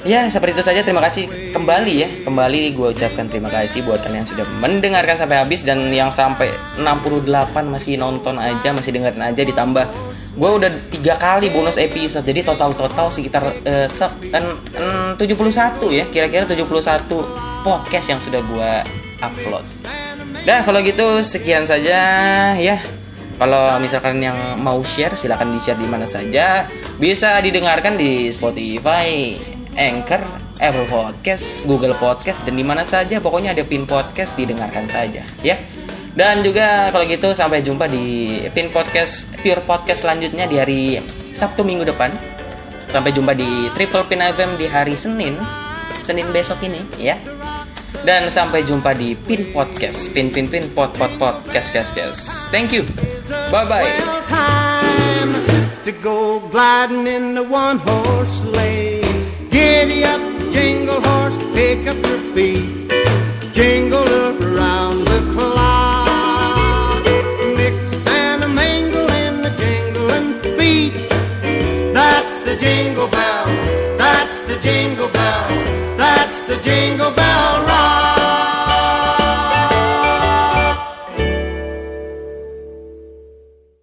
Speaker 2: Ya, seperti itu saja. Terima kasih kembali ya. Kembali gue ucapkan terima kasih buat kalian yang sudah mendengarkan sampai habis dan yang sampai 68 masih nonton aja, masih dengerin aja. Ditambah gue udah tiga kali bonus episode. Jadi total total sekitar eh, se- en- 71 ya. Kira-kira 71 podcast yang sudah gue upload. Dah kalau gitu sekian saja ya. Kalau misalkan yang mau share silahkan di share di mana saja. Bisa didengarkan di Spotify, Anchor, Apple Podcast, Google Podcast dan di mana saja pokoknya ada pin podcast didengarkan saja ya. Dan juga kalau gitu sampai jumpa di pin podcast Pure Podcast selanjutnya di hari Sabtu minggu depan. Sampai jumpa di Triple Pin FM di hari Senin. Senin besok ini ya. Dan sampai jumpa di Pin Podcast. Pin Pin Pin Pod Pod Podcast guys guys. Thank you. Bye bye.
Speaker 1: To go gliding in the one horse sleigh. Giddy up, jingle horse, pick up your feet. Jingle around the clock. Mix and a mingle in the jingling feet. That's the jingle bell. That's the jingle bell. That's the jingle bell.